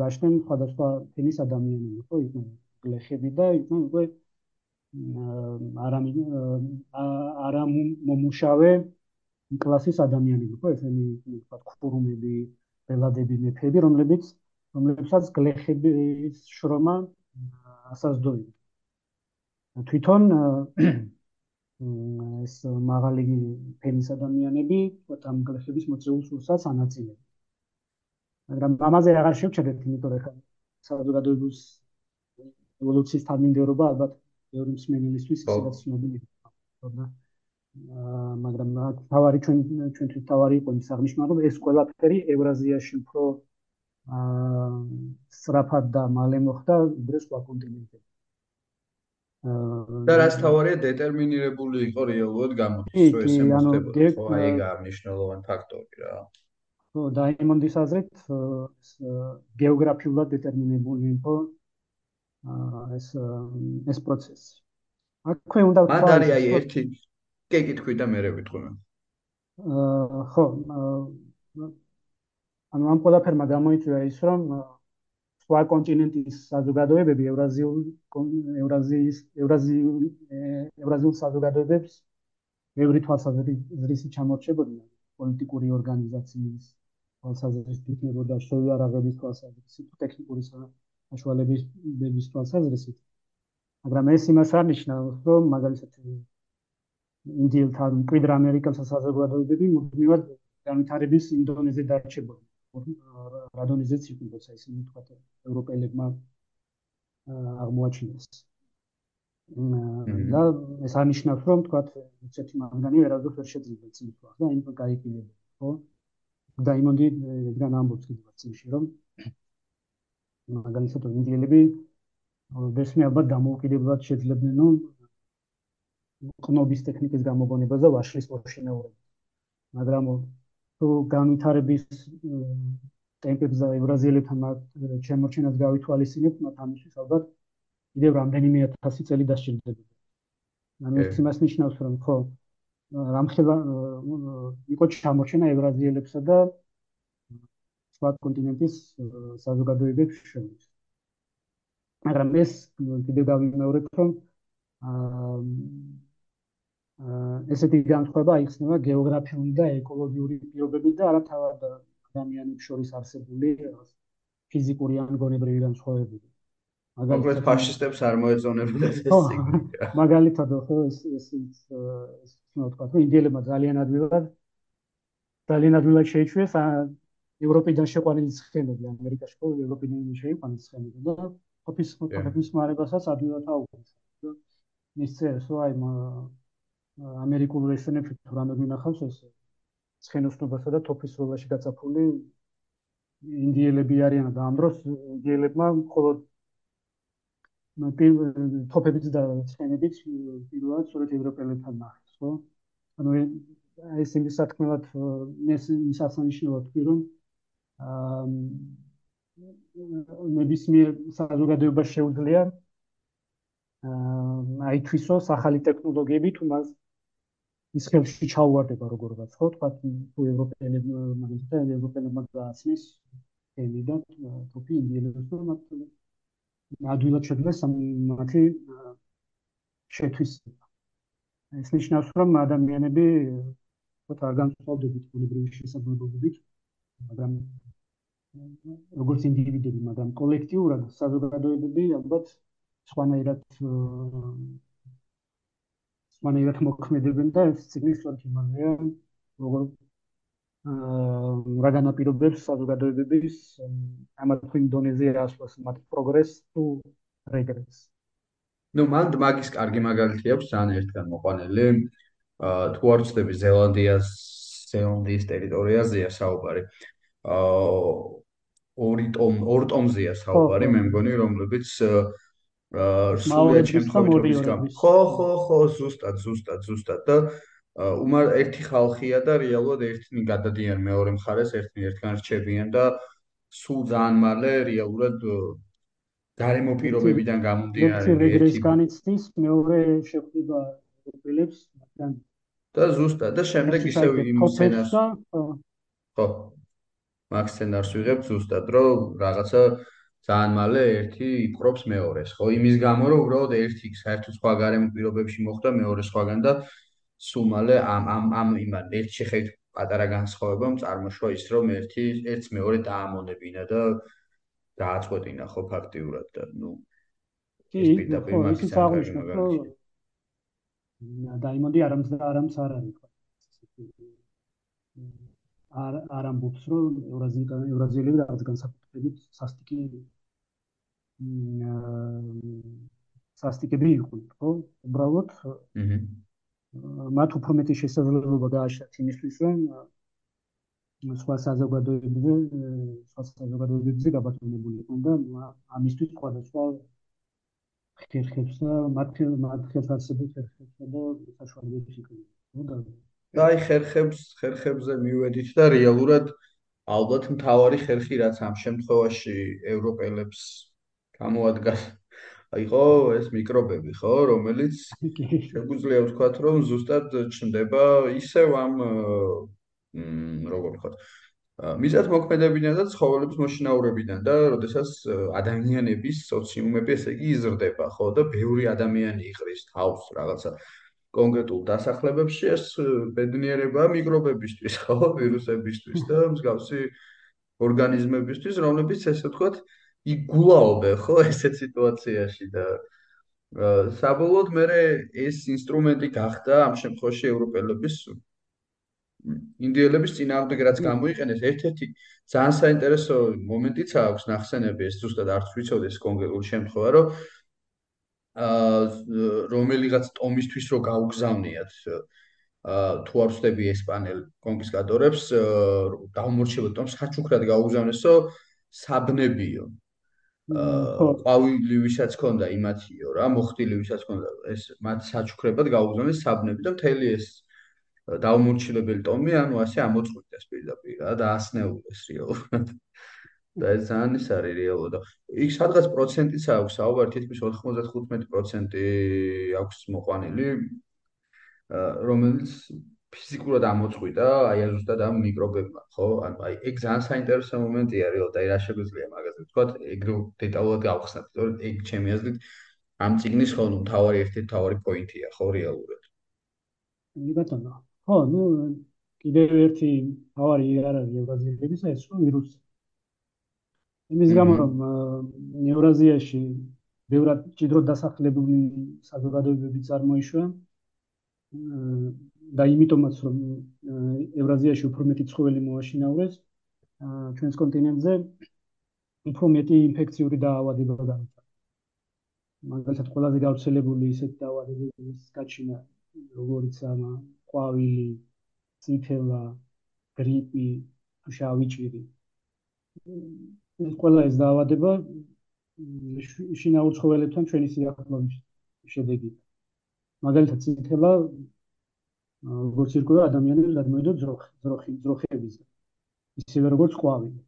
გაჩნდნენ სხვადასხვა თემის ადამიანები, ხო? იყვნენ გლეხები და იყვნენ უკვე არამი არამომუშავე კლასის ადამიანები, ხო, ესენი ვთქვათ, ქურუმები, ბელადები, მეფეები, რომლებიც რომლებსაც გლეხების შრომა ასაზდოებდა. თვითონ ეს მაღალი ფენის ადამიანები, ვთქვათ, ამ გლეხების მოწეულ სულსაც ანაწილებდნენ. მაგრამ ამაზე აღარ შევჩერდეთ, იმიტომ რომ საზოგადოების ევოლუციის თანმიმდევრობა ალბათ მეორე მსმენელისთვის ისედაც ცნობილია. თორემ მაგრამ თავარი ჩვენ ჩვენთვის თავარი იყო ის აღნიშნა რომ ეს ყველაფერი ევრაზიაში უფრო აა სწრაფად და მალე მოხდა ვიდრე სხვა კონტინენტებში. და რაც თავარია დეტერმინირებული იყო რეალურად გამოდის რომ ესე მოხდებოდა ხო აი გამნიშნულოვანი ფაქტორი რა. ხო დაიმონდის აზრით გეოგრაფიულად დეტერმინირებული იყო ეს ეს პროცესი. აქვე უნდა ვთქვა მანდ არის აი ერთი კი კითხვი და მე რევიტყვი. აა ხო ანუ ამ ყველაფერმა გამოიწვია ის რომ სხვა კონტინენტის საზოგადოებები ევრაზიულ ევრაზიის ევრაზიულ ევრაზიულ საზოგადოებებს ბევრი თვალსაზრისი ჩამორჩებოდნენ პოლიტიკური ორგანიზაციის თვალსაზრისით იქნებოდა შოიარაღების თვალსაზრისით ტექნიკური საშუალებების თვალსაზრისით მაგრამ ეს იმას არნიშნავს რომ მაგალითად ინდიელთან მკვიდრ ამერიკელთა საზოგადოებები მუდმივად განვითარების ინდონეზე დარჩებოდნენ. რადონიზეც იყო, როცა ისინი თქვა ევროპელებმა აღმოაჩინეს. და ეს ანიშნავს რომ თქვა ესეთი მაგანი ვერავდოთ ვერ შეიძლება წინვა და იმ გაიგინება ხო? დაიმონდი ეგრან ამბობს კიდევ წინში რომ მაგალითად ინდიელები ბესმე ალბათ დამოუკიდებლად შეძლებდნენ რომ ყნობის ტექნიკის გამოგონებას და ვაშლის მოშინაურებას. მაგრამ თუ განვითარების ტემპებს და ევრაზიელებთან შემოჩენას გავითვალისწინებთ, მათ ამისთვის ალბათ კიდევ რამდენიმე ათასი წელი დასჭირდება. ანუ ეს იმას ნიშნავს, რომ ხო რამხელა იყო ჩამოჩენა ევრაზიელებსა და სხვა კონტინენტის საზოგადოებებს შორის. მაგრამ ეს კიდევ გავიმეორებ, რომ აა ესეთი განსხვავება აიხსნება გეოგრაფიული და ეკოლოგიური პირობებით და არა თავად ადამიანებს შორის არსებული ფიზიკური ან გონებრივი განსხვავებები. მაგალითად ფაშისტებს არ მოეწონებოდა ეს სიგნალი. მაგალითად ხო ეს ეს ეს თქვა რომ ინდიელებმა ძალიან ადვილად ძალიან ადვილად შეიჩვიეს ევროპიდან შეყვანილი ცხენები ამერიკაში ხო ევროპიდან შეიყვანეს ცხენები და ოფის ფოტოგრაფიის მარებასაც ადვილად აუგეს. ის წერს რომ აი ამერიკულ რესტორანებში თუ რამე გინახავს ეს ცხენოსნობასა და თოფის როლაში გაწაფული ინდიელები არიან და ამ დროს ინდიელებმა მხოლოდ თოფებით და ცხენებით პირველად სწორედ ევროპელებთან ნახეს ხო? ანუ ეს იმის სათქმელად ეს ის ასანიშნავად თქვი რომ აა ნებისმიერ საზოგადოებას შეუძლია აა აითვისოს ახალი ტექნოლოგიები თუ მას ის ხელში ჩაუვარდება როგორღაც ხო? თქვა თუ ევროპელები მაგალითად ევროპელებმა გააცნეს ელი და თופი ინდიელებს რომ მათ ადვილად შეძლეს მათი შეთვისება. ეს ნიშნავს რომ ადამიანები თქო არ განსხვავდებით ბუნებრივი შესაძლებლობებით მაგრამ როგორც ინდივიდები მაგრამ კოლექტიურად საზოგადოებები ალბათ სხვანაირად მანერად მოქმედებენ და ეს ციგნი სწორედ იმაზეა როგორ აა რა განაპირობებს საზოგადოებების ამათ თუ ინდონეზია ასვას მათ პროგრესს თუ რეგრესს. ნუ მან მაგის კარგი მაგალითი აქვს ძალიან ერთგან მოყვანილი. აა თუ არ ვწდები ზელანდიას ზელანდიის ტერიტორიაზეა საუბარი. აა ორი ტომ ორ ტომზეა საუბარი მე მგონი რომლებიც აა სულია ჩემთვის გამ. ხო, ხო, ხო, ზუსტად, ზუსტად, ზუსტად და უმარ ერთი ხალხია და რეალურად ერთნი გადადიან მეორე მხარეს, ერთნი ერთგან რჩებიან და სულ ძალიან მალე რეალურად გარემო პირობებიდან გამომდინარე ერთი განიცდის მეორე შეხვდება ევროპელებს, მაგრამ და ზუსტად და შემდეგ ისევ იმ სცენარს ხო მაგ სცენარს ვიღებ ზუსტად რომ რაღაცა ძალიან მალე ერთი იპყრობს მეორეს, ხო? იმის გამო, რომ უბრალოდ ერთი საერთოდ სხვა გარემო პირობებში მოხდა მეორე სხვაგან და სულ მალე ამ ამ ამ იმან ერთ შეხედ პატარა განსხვავებამ წარმოშვა ის, რომ ერთი ერთს მეორე დაამონებინა და დააწყვეტინა ხო ფაქტიურად და ნუ ეს პირდაპირ მაგის აღნიშნა დაიმონდი არამც და არამც არ არის ხო არ არ ამბობს რომ ევრაზიელი ევრაზიელები რაღაც განსაკუთრებით სასტიკი სასტიკები იყვნენ ხო? უბრალოდ აჰა მათ უფრო მეტი შესაძლებლობა გააჩნდათ იმისთვის რომ სხვა საზოგადოებებზე სხვა საზოგადოებებზე გაბატონებული იყვნენ და ამისთვის სხვადასხვა ხერხებს და მათ მათ ხელს არსებობს ხერხებს და საშუალებები იქნება ხო? და და აი ხერხებს ხერხებზე მივედით და რეალურად ალბათ მთავარი ხერხი რაც ამ შემთხვევაში ევროპელებს გამოადგას აი ხო ეს მიკრობები ხო? რომელიც შეგვიძლია ვთქვათ რომ ზუსტად ჩნდება ისევ ამ როგორ ვთქვათ მიზად მოქმედებიდან და ცხოველების მოშინაურებიდან და როდესაც ადამიანების სოციუმები ესე იგი იზრდება ხო? და ბევრი ადამიანი იყრის თავს რაღაცა კონკრეტულ დასახლებებში ეს ბედნიერება მიკრობებისთვის, ხო, ვირუსებისთვის და მსგავსი ორგანიზმებისთვის, რომლებიც ესე ვთქვათ, იგულაობენ, ხო, ესეთ სიტუაციაში და საბოლოოდ მე ეს ინსტრუმენტი გახდა ამ შემთხვევაში ევროპელების ინდიელების წინააღმდეგ რაც გამოიყენეს. ერთ-ერთი ძალიან საინტერესო მომენტიც აქვს ნახსენები ეს ზუსტად არც ვიცოდი ეს კონკრეტული შემთხვევა რომ რომელიღაც ტომისთვის რო გაუგზავნიათ აა თუ არ ვწდები ესპანელ კონკისტადორებს დაუმორჩილებ ტომს ხაჩუქრად გაუგზავნესო საბნებიო აა ყვავილი ვისაც ქონდა იმათიო რა მოხდილი ვისაც ქონდა ეს მათ საჩუქრებად გაუგზავნეს საბნები და მთელი ეს დაუმორჩილებელი ტომი, ანუ ასე ამოწყვიტეს პირდაპირ რა და ასნეულეს რეალურად. და ეს ძალიან ის არის რეალურად. იქ სადღაც პროცენტიც აქვს, საუბარი თითქმის 95% აქვს მოყვანილი, რომელიც ფიზიკურად ამოწყვიტა, აი ზუსტად ამ მიკრობებმა, ხო? ანუ აი ეგ ძალიან საინტერესო მომენტია რეალურად, აი რა შეგვიძლია მაგაზე ვთქვა, ეგ დეტალურად გავხსნათ, თორე ეგ ჩემი აზრით ამ ციგნის ხო, ნუ თავარი ერთი თავარი პოინტია, ხო, რეალურად. მე ბატონო, ხო, ну, კიდევ ერთი თავარი არ არის ევრაზიელებისა ეს რომ ვირუსი. იმის გამო რომ ევრაზიაში ბევრად ჭიდროდ დასახლებული საზოგადოებები წარმოიშვა და იმიტომაც რომ ევრაზიაში უფრო მეტი ცხოველი მოაშინაურეს ჩვენს კონტინენტზე უფრო მეტი ინფექციური დაავადება გამიწა. მაგალითად ყველაზე გავრცელებული ისეთი დაავადებების გაჩინა როგორიც ამა ყვავილი, წიფელა, გრიპი, შავი ჭირი. ყველა ეს დაავადება შინაურ ცხოველებთან ჩვენი სიახლოვეს შედეგი. მაგალითად წიფელა როგორც ირკვევა ადამიანებს გადმოედო ძროხი, ძროხი, ძროხების. ისევე როგორც ყვავილი.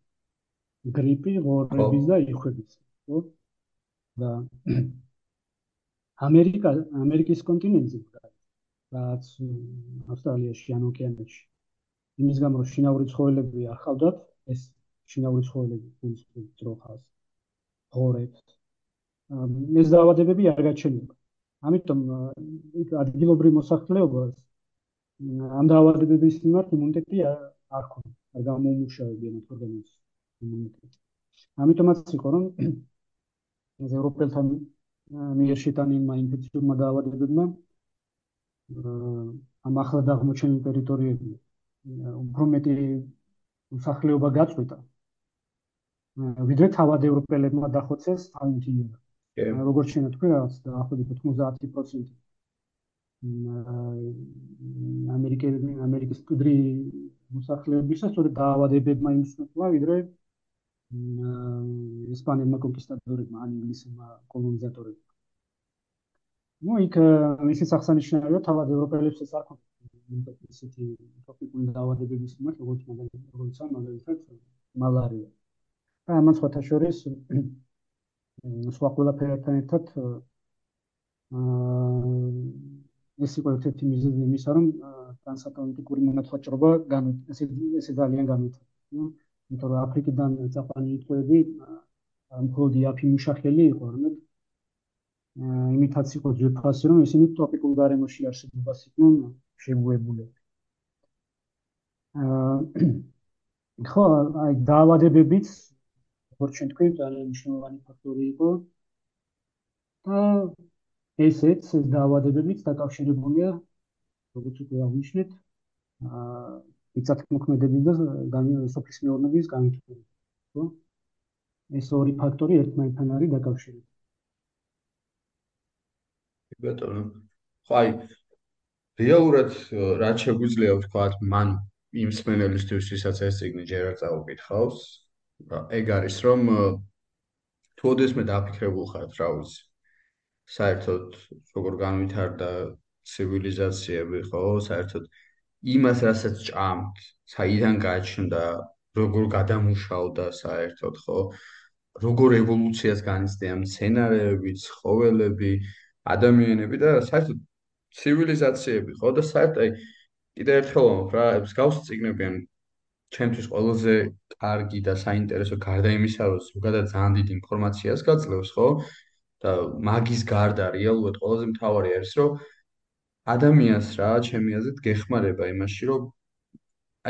გრიპი, ღორების და იხვების, ხო? და ამერიკა, ამერიკის კონტინენტზე რაც ავსტრალიაში ან ოკეანეში. იმის გამო შინაური ცხოველები არ ხავდათ, ეს შინაური ცხოველები გულს ძროხას, ღორებს. ეს დაავადებები არ გაჩენილა. ამიტომ ადგილობრივ მოსახლეობას ამ დაავადებების მიმართ იმუნიტეტი არ ქონდა, არ გამომუშავებია მათ ორგანიზმს იმუნიტეტი. ამიტომაც იყო რომ ეს ევროპელთან მიერ შეტანილმა ინფექციურმა დაავადებებმა ამ ახლად აღმოჩენილ ტერიტორიებში უფრო მეტი მოსახლეობა გაწყვიტა. ვიდრე თავად ევროპელებმა დახოცეს თავინთინა. როგორც შეიძლება თქვა, დაახლოებით 90% ამერიკელი ამერიკის კუდრი მოსახლეობისა სწორედ დაავადებებმა იმსხვრა, ვიდრე ესპანელმა კონკისტადორებმა ან ინგლისელმა კოლონიზატორებმა. ну იქ მისი სახსანიშნავია თავად ევროპელებსაც არ ქონდათ ისეთი ტროპიკული დაავადებების მიმართ როგორც მაგალითად როცა მაგალითად მალარია ამან სხვათა შორის სხვა ყველაფერთან ერთად აა ეს იყო ერთ-ერთი მიზეზი იმისა რომ ტრანსატლანტიკური მონათვაჭრობა ესე ესე ძალიან განვითარდა იმიტომ რომ აფრიკიდან წაყვანილი ტყვეები მხოლოდ იაფი მუშახელი იყო რამე იმითაც იყო ძვირფასი, რომ ისინი ტროპიკულ გარემოში არსებობას იყვნენ შეგუებულები. აა ხო, აი დაავადებებიც როგორც ჩვენ თქვით, ძალიან მნიშვნელოვანი ფაქტორი იყო. და ესეც ეს დაავადებებიც დაკავშირებულია როგორც უკვე აღნიშნეთ, აა მიწათმოქმედების და სოფლის მეურნეობის განვითარებით, ხო? ეს ორი ფაქტორი ერთმანეთთან არის დაკავშირებული. ბატონო. ხო აი რეალურად რა შეგვიძლია ვთქვათ მან იმ სპენელისთვის ვისაც ეს ციგნი ჯერ არ წაუკითხავს ეგ არის რომ თუ ოდესმე დაფიქრებულ ხართ რა ვიცი. საერთოდ როგორ განვითარდა ცივილიზაციები ხო საერთოდ იმას რასაც ჭამთ საიდან გაჩნდა როგორ გადამუშავდა საერთოდ ხო? როგორ ევოლუციას განიცდია მცენარეები ცხოველები ადამიანები და საერთოდ ცივილიზაციები ხო? და საერთოდ კიდე ერთხელ ვამბობ რა ეს გავს ციგნებიან ჩემთვის ყველაზე კარგი და საინტერესო გარდა იმისა რომ ზოგადად ძალიან დიდ ინფორმაციას გაძლევს ხო? და მაგის გარდა რეალურად ყველაზე მთავარი არის რომ ადამიანს რა ჩემი აზრით გეხმარება იმაში რომ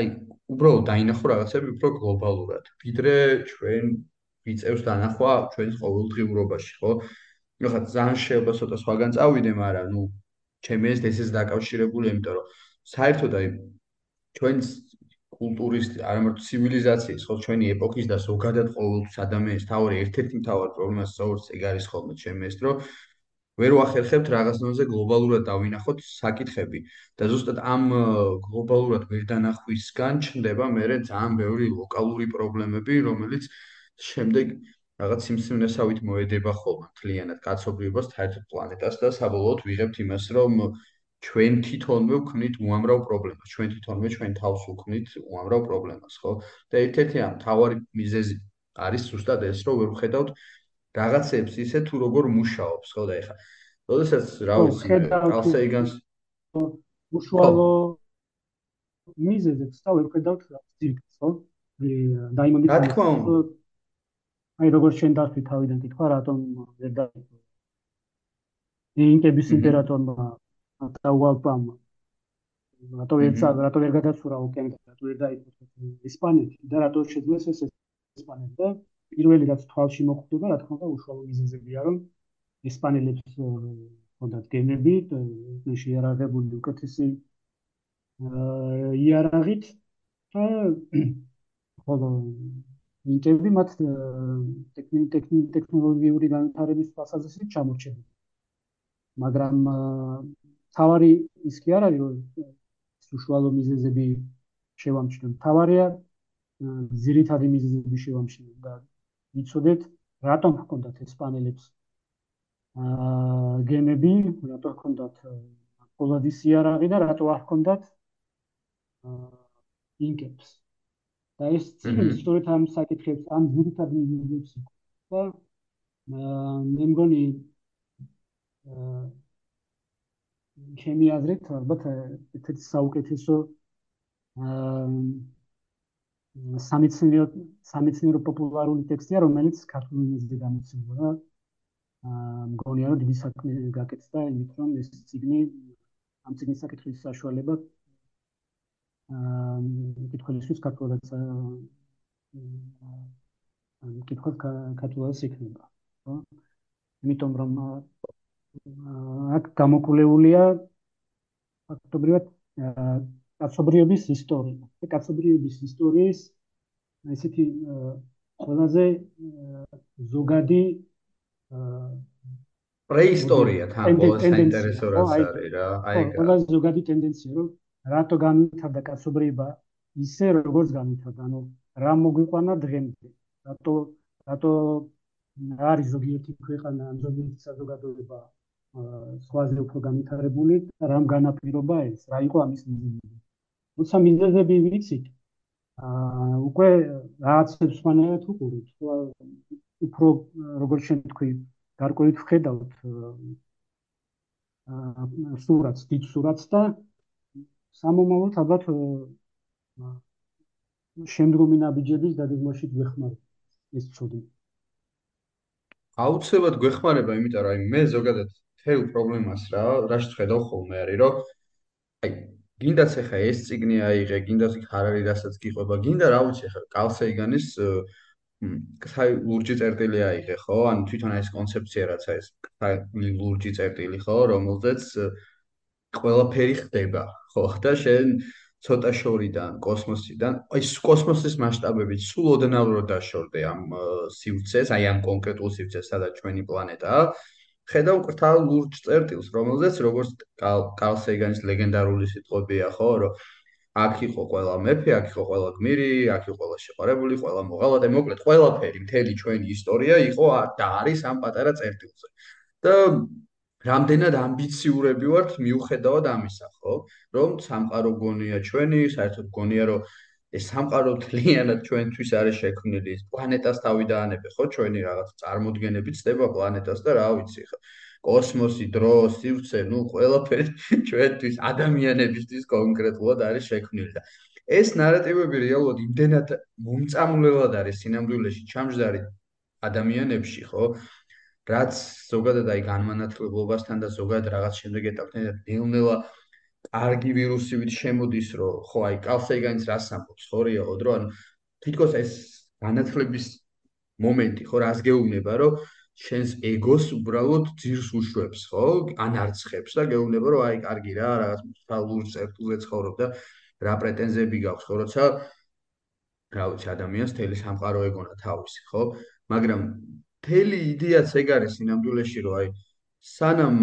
აი უბრალოდ დაინახო რაღაცები უფრო გლობალურად. ვიდრე ჩვენ ვიწევს დანახვა ჩვენს ყოველდღიურობაში ხო? ნუ ხა ძალიან შეიძლება ცოტა სხვაგან წავიდე, მაგრამ ნუ ჩემი ეს ესეც დაკავშირებულია, იმიტომ რომ საერთოდ აი ჩვენს კულტურის, არამედ ცივილიზაციის, ხო, ჩვენი ეპოქის და ზოგადად ყოველთვის ადამიანის თავი ერთ-ერთი მთავარი პრობლემა სწორედ ეგ არის ხოლმე ჩემი ეს დრო. ვერ ვახერხებთ რაღაცნაირზე გლობალურად დავინახოთ საკითხები და ზუსტად ამ გლობალურად ვერ დანახვისგან ჩნდება მე ძალიან ბევრი ლოკალური პრობლემები, რომელიც შემდეგ რაღაც სიმსივნესავით მოედება ხოლმე თლიანად კაცობრიობას, თაერთო პლანეტას და საბოლოოდ ვიღებთ იმას, რომ ჩვენ თვითონვე ვქმნით უამრავ პრობლემას, ჩვენ თვითონვე ჩვენ თავს ვქმნით უამრავ პრობლემას, ხო? და ერთ-ერთი ამ თავარი მიზეზი არის ზუსტად ეს, რომ ვერ ვხედავთ რაღაცებს ისე თუ როგორ მუშაობს, ხო და ეხა. როდესაც რა ვიცი, კალსეიგანს უშუალო მიზეზებს და ვხედავთ ძირკს, ხო? დაიმონდი რა თქმა უნდა. აი როგორ შენ დახვი თავიდან კითხვა, რატომ ვერ დაიწყო? ინკების იმპერატორმა დაუალპამ რატო ვერ რატო ვერ გადაცურა ოკეანე და რატო ვერ დაიწყო ესპანეთი და რატო შეძლეს ეს ესპანეთი და პირველი რაც თვალში მოხვდება, რა თქმა უნდა, უშუალო მიზეზებია, რომ ესპანელებს ჰქონდათ გემები, ეს შეარაღებული უკეთესი იარაღით და ხოლო ინტები მათ ტექნოლოგიური განვითარების თვალსაზრისით ჩამორჩებოდა. მაგრამ თავარი ის კი არ არის, რომ უშუალო მიზეზები შევამჩნევ. თავარია ზირითადი მიზეზები შევამჩნევ და ვიცოდეთ რატომ ჰქონდათ ესპანელებს აა გემები, რატო ჰქონდათ პოლადის იარაღი და რატო არ ჰქონდათ აა ინკებს. და ეს ცილი სწორედ ამ საკითხებს, ამ ძირითად მიზეზებს და აა მე მგონი აა ჩემი აზრით, ალბათ ერთ-ერთი საუკეთესო სამეცნიერო სამეცნიერო პოპულარული ტექსტია, რომელიც ქართულ ენაზე გამოცემულა. აა მგონია რომ დიდი საქმე გაკეთდა იმით, რომ ეს ციგნი ამ ციგნის საკითხის საშუალება აა კითხულისთვის ქართულადაც აა კითხულ ქართულადაც იქნება, ხო? იმიტომ რომ აქ გამოკვლეულია ფაქტობრივად კაცობრიობის ისტორია. და კაცობრიობის ისტორიის ესეთი ყველაზე ზოგადი პრეისტორია თან ყველაზე საინტერესო რაც არის რა. აი ეგ. ყველაზე ზოგადი ტენდენცია რომ რატო განვითარდა კაცობრიობა ისე როგორც განვითარდა. ანუ რა მოგვიყვანა დღემდე. რატო რატო არის ზოგიერთი ქვეყანა ან ზოგიერთი საზოგადოება სხვაზე უფრო განვითარებული, რამ განაპირობა ეს? რა იყო ამის მიზეზი? თუმცა მიზეზები ვიცით. აა უკვე რაღაცებს ხანერად უყურებთ, უფრო როგორ შენ თქვი, გარკვევით ვხედავთ აა სურათს, დიდ სურათს და სამომავლოდ ალბათ შემდგომი ნაბიჯების დაგეგმვაში გვეხმარება ეს ცოდი. აუცილებლად გვეხმარება, იმიტომ რომ მე ზოგადად თელ პრობლემას რა, რაშ ხედავ ხოლმე არის, რომ აი გინდაც ახლა ეს ციგნი აიღე, გინდაც იქ არ არის რასაც გიყვება, გინდა რა ვიცი ახლა კალსეიგანის საი ლურჯი წერტილი აიღე, ხო? ან თვითონ ეს კონცეფცია რაც არის, საი ლურჯი წერტილი, ხო, რომელზეც ყველაფერი ხდება, ხო? და შენ ცოტა შორიდან, კოსმოსიდან, აი კოსმოსის მასშტაბებით სულ ოდნავ რო დაშორდე ამ სივრცეს, აი ამ კონკრეტულ სივრცეს, სადაც ჩვენი პლანეტაა, ხედავ კრთალ ლურჯ წერტილს, რომელზეც როგორც კარლ სეგანის ლეგენდარული სიტყვებია, ხო, რომ აქ იყო ყველა მეფე, აქ იყო ყველა გმირი, აქ იყო ყველა შეყარებული, ყველა მოღალატე, მოკლედ ყველაფერი, მთელი ჩვენი ისტორია იყო და არის ამ პატარა წერტილზე. და რამდენად ამბიციურები ვართ მიუხედავად ამისა, ხო? რომ სამყარო გონია ჩვენი, საერთოდ გონია რომ ეს სამყარო თლიანად ჩვენთვის არის შექმნილი პლანეტას თავი დაანებე ხო ჩვენი რაღაც წარმოდგენები ცდება პლანეტას და რა ვიცი ხო. კოსმოსი დრო სივრცე ნუ ყველაფერი ჩვენთვის ადამიანებისთვის კონკრეტულად არის შექმნილი და ეს ნარატივები რეალურად იმდენად მომწამლელად არის სინამდვილეში ჩამჯდარი ადამიანებში ხო. რაც ზოგადად აი განმანათლებლობასთან და ზოგადად რაღაც შემდეგ ეტაპთან ნელ-ნელა კარგი ვირუსივით შემოდის, რომ ხო აი კალსეიგანის რას ამბობს, ხო რეალოდ, რომ ანუ თითქოს ეს განათლების მომენტი, ხო რას გეუბნება, რომ შენს ეგოს უბრალოდ ძირს უშვებს, ხო? ან არცხებს და გეუბნება, რომ აი კარგი რა, რაღაც ფალურ წერტულზე ცხოვრობ და რა პრეტენზიები გაქვს, ხო, როცა რა ვიცი, ადამიანს თელი სამყარო ეგონა თავისი, ხო? მაგრამ თელი იდეაც ეგ არის სინამდვილეში, რომ აი სანამ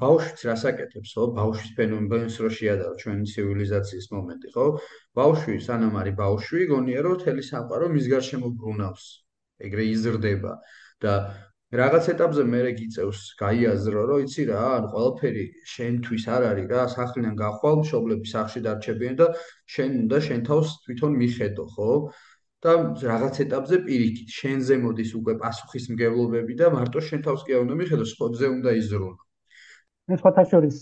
ბავშვიც რასაკეთებს, ხო? ბავშვის ფენომენს რო შეადარო ჩვენი ცივილიზაციის მომენტი, ხო? ბავშვი სანამ არის ბავშვი, გონია რომ თელი სამყარო მის გარშემო ბრუნავს. ეგრე იზრდება და რაღაც ეტაპზე მე რე გიწევს გაიაზრო, რომ იცი რა, ანუ ყველაფერი შენთვის არ არის რა, სახლიდან გახვალ, მშობლები სახში დარჩებიან და შენ უნდა შენ თავს თვითონ მიხედო, ხო? და რაღაც ეტაპზე პირიქით, შენზე მოდის უკვე პასუხისმგებლობები და მარტო შენ თავს კი არ უნდა მიხედო, სხვებზე უნდა იზრუნო. მე სხვათა შორის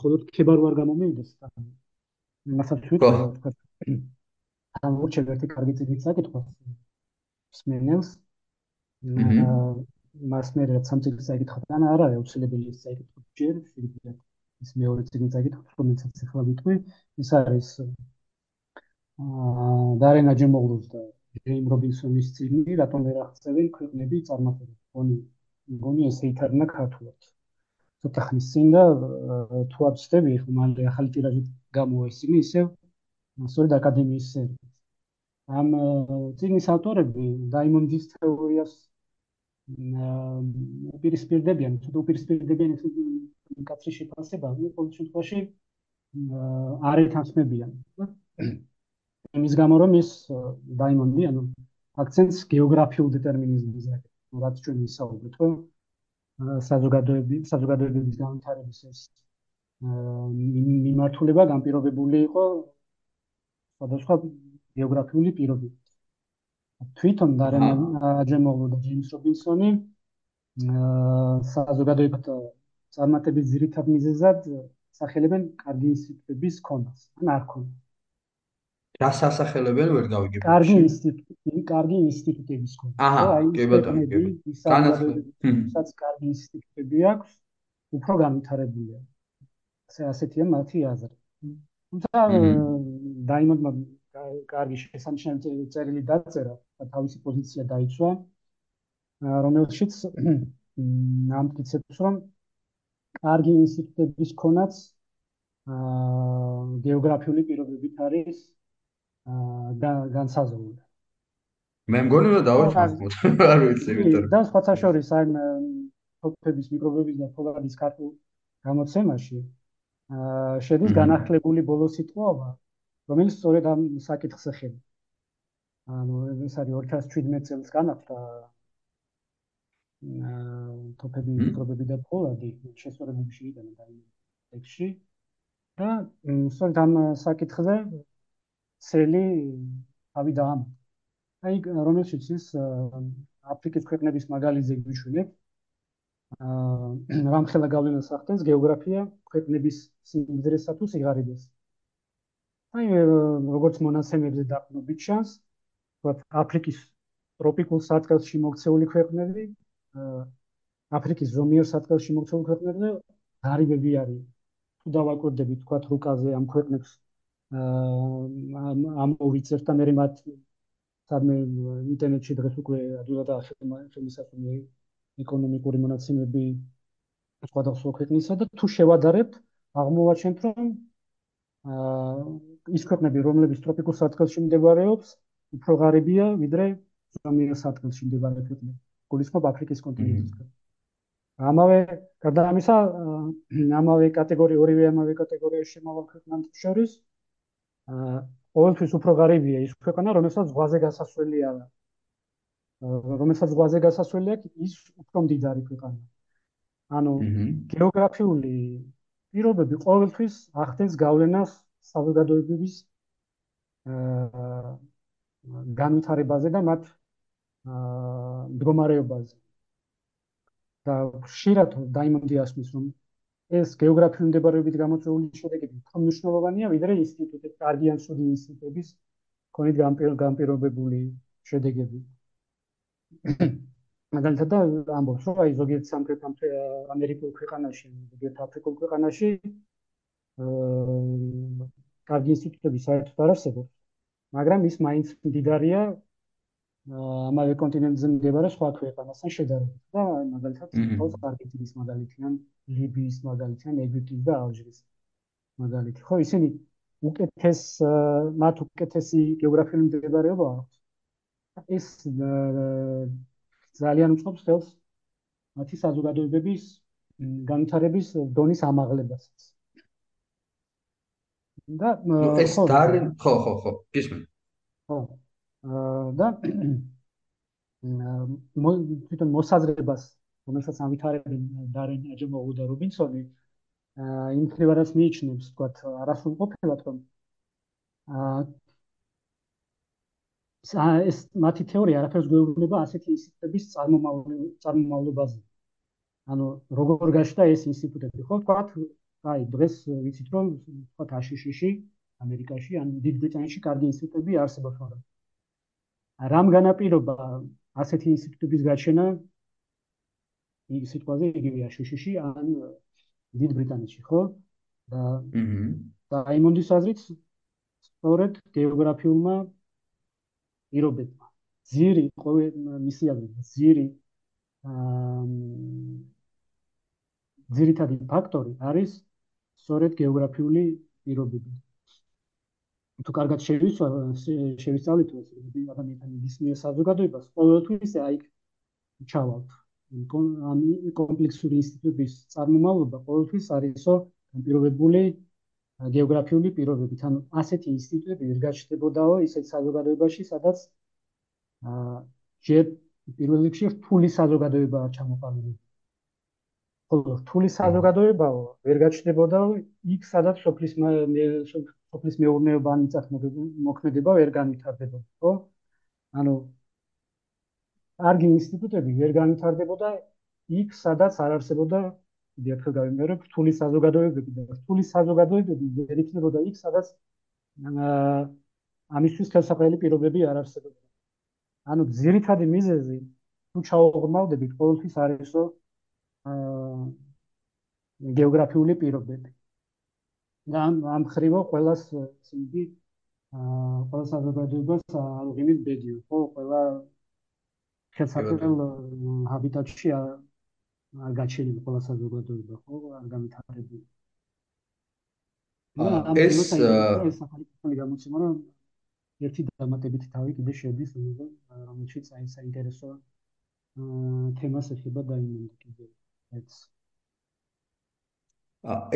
ხოლოდ ქებარ ვარ გამომივიდეს და მასაც თვითონ ამ უჩერ ერთი კარგი წიგნი საკითხო. სმენელს მას მე რაც სამწიგს წაიკითხა და არა არა აუცილებელი ის წაიკითხა ჯერ შეიძლება ის მეორე წიგნი წაიკითხა რომელსაც ახლა ვიტყვი ის არის დარენ აჯემოღლუს და ჯეიმ რობინსონის წიგნი რატომ ვერ აღწევენ ქვეყნები წარმატებას გონი გონი ესე ითარნა ქართულად. ცოტა ხნის წინ და თუ აბსტები ხო მალე ახალი ტირაჟი გამოვა ის წიგნი ისევ სწორედ აკადემიის სერვისი ამ წიგნის ავტორები დაიმონდის თეორიას უპირისპირდებიან, თუ უპირისპირდებიან ეს კაცრი შეფასება, ყოველ შემთხვევაში არ ეთანხმებიან. იმის გამო რომ ის დაიმონდი, ანუ აქცენტს გეოგრაფიულ დეტერმინიზმზე ნუ რაც ჩვენ ვისაუბრეთ, ხო? საზოგადოებები, საზოგადოებების განვითარების ეს მიმართულება განპირობებული იყო სხვადასხვა გეოგრაფიული პირობებით. თვითონ დარენ აჯემოღლუ და ჯეიმს რობინსონი საზოგადოებრივ წარმატების ძირითად მიზეზად სახელებენ კარგი ინსტიტუტების ქონას ან არ ქონას რა სასახელებენ ვერ გავიგებ კარგი ინსტიტუტი კარგი ინსტიტუტების ქონა აჰა კი ბატონო კი. განაცხადი კარგი ინსტიტუტები აქვს უფრო განვითარებულია. ასე ასეთია მათი აზრი. თუმცა დაიმონდმა კარგი შესანიშნავი წერილი დაწერა და თავისი პოზიცია დაიცვა. რომელშიც ამტკიცებს რომ კარგი ინსტიტუტების ქონაც გეოგრაფიული პირობებით არის განსაზღვრული. მე მგონი რომ დავარქვათ არ ვიცი იმიტომ და სხვა შორის აი თოფების მიკრობების და ფოლადის კარტულ გამოცემაში შედის განახლებული ბოლო სიტყვაობა რომელიც სწორედ ამ საკითხს ეხება. ანუ ეს არის 2017 წელს განახლდა აა თოფები მიკრობები და ფოლადი შესწორებებში იტანა და ტექსში და სწორედ ამ საკითხზე ცელი თავი დაამ. აი რომელშიც ის აფრიკის ქვეყნების მაგალითზე გვიშვენებ აა რამხელა გავლენას ახდენს გეოგრაფია ქვეყნების სიმდიდრესა თუ სიღარიბეს. აი როგორც მონაცემებზე დაყნობით ჩანს, ვთქვათ, აფრიკის ტროპიკულ სარტყელში მოქცეული ქვეყნები, აფრიკის ზომიერ სარტყელში მოქცეული ქვეყნები გარიბები არის. თუ დავაკვირდებით, ვთქვათ, რუკაზე ამ ქვეყნებს ამ ორიცერთ და მე მათ სამე ინტერნეტში დღეს უკვე ადვილად ახსენე ეკონომიკური მონაცემები სხვადასხვა ქვეყნისა და თუ შევადარებთ, აღმოვაჩენთ, რომ ის ქვეყნები, რომლებიც ტროპიკულ სარტყელში მდებარეობს, უფრო ღარიბია, ვიდრე ზომიერ სარტყელში მდებარე ქვეყნები. გულისხმობ აფრიკის კონტინენტს. ამავე გარდა ამისა, ამავე კატეგორია, ორივე ამავე კატეგორიაში შემავალ ქვეყნებს შორის, აა ყოველთვის უფრო ღარიბია ის ქვეყანა, რომელსაც ზღვაზე გასასვლელი არ აქვს. რომელსაც ზღვაზე გასასვლელი აქვს, ის უფრო მდიდარი ქვეყანა. ანუ გეოგრაფიული პირობები ყოველთვის ახდენს გავლენას საზოგადოებების აა განვითარებაზე და მათ აა მდგომარეობაზე. და ხშირად დაიმონდი ასმის რომ ეს გეოგრაფიული მდებარეობით გამოწვეული შედეგები უფრო მნიშვნელოვანია ვიდრე ინსტიტუტის კარგი ან სუდი ინსტიტუტების კონით განპირობებული შედეგები. მაგალითად ამბობს რომ აი ზოგიერთ სამხრეთ ამერიკულ ქვეყანაში, ზოგიერთ აფრიკულ ქვეყანაში აა კარგი ინსტიტუტები საერთოდ არ არსებობს, მაგრამ ის მაინც მდიდარია ამავე კონტინენტზე მდებარე სხვა ქვეყანასთან შედარებით და მაგალითად თავს არგენტინის მაგალითი ან ლიბიის მაგალითი ან ეგვიპტის და ალჟირის მაგალითი. ხო, ისინი უკეთეს მათ უკეთესი გეოგრაფიული მდებარეობა აქვს. ეს ძალიან უწყობს ხელს მათი საზოგადოებების განვითარების დონის ამაღლებასაც. და ეს დარინ ხო ხო ხო გისმენ. ხო. და თვითონ მოსაზრებას რომელსაც ამვითარებენ დარინ აჯემოუ და რობინსონი აა იმ ხრივარას მიიჩნევს თქვათ არასრულყოფილად რომ აა ეს მათი თეორია არაფერს გვეუბნება ასეთი ინსტიტუტების წარმომავლობაზე. ანუ როგორ გაშდა ეს ინსტიტუტები, ხო თქვათ, აი დღეს ვიცით რომ თქვათ აშშში ამერიკაში ან დიდ ბრიტანეთში კარგი ინსტიტუტები არსებობს, მაგრამ რამ განაპირობა ასეთი ინსტიტუტების გაჩენა ის სიტყვაზე იგივეა შშში ან დიდ ბრიტანეთში ხო? და და აი მონდის აზრით სწორედ გეოგრაფიულმა პირობებმა ძირი ყოველ მისი აზრით ძირი აა ძირითადი ფაქტორი არის სწორედ გეოგრაფიული პირობები თუ კარგად შევისწავლით ეს ადამიანთა მისმიერ საზოგადოებას ყოველთვის აი ჩავალთ ამ კომპლექსური ინსტიტუტების წარმომავლობა ყოველთვის არისო განპირობებული გეოგრაფიული პირობებით. ანუ ასეთი ინსტიტუტები ვერ გაჩნდებოდაო ისეთ საზოგადოებაში, სადაც აა ჯერ პირველ რიგში რთული საზოგადოებაა ჩამოყალიბებული. ხოლო რთული საზოგადოებაო ვერ გაჩნდებოდაო იქ, სადაც სოფლის სოფლის მეურნეობა ან მიწათმოქმედება ვერ განვითარდებოდა, ხო? ანუ კარგი ინსტიტუტები ვერ განვითარდებოდა იქ, სადაც არ არსებობდა დიახ, გავიმეორებ, რთული საზოგადოებები და რთული საზოგადოებები ვერ იქნებოდა იქ, სადაც ამისთვის ხელსაყრელი პირობები არ არსებობდა. ანუ ძირითადი მიზეზი თუ ჩაუღრმავდებით, ყოველთვის არისო აა გეოგრაფიული პირობები. და ამ ხრივო ყოველას ისინი აა ყოველ საზოგადოებას არ უღიმის ბედიო, ხო, ყველა ხელსაყრელ ჰაბიტატში არ გაჩენილი ყველა საზოგადოება ხო არ განვითარებული ეს ეს ახალი გამოცემა რომ ერთი დამატებითი თავი კიდე შედის რომელშიც აი საინტერესო თემას ეხება დაიმონდა კიდე ეს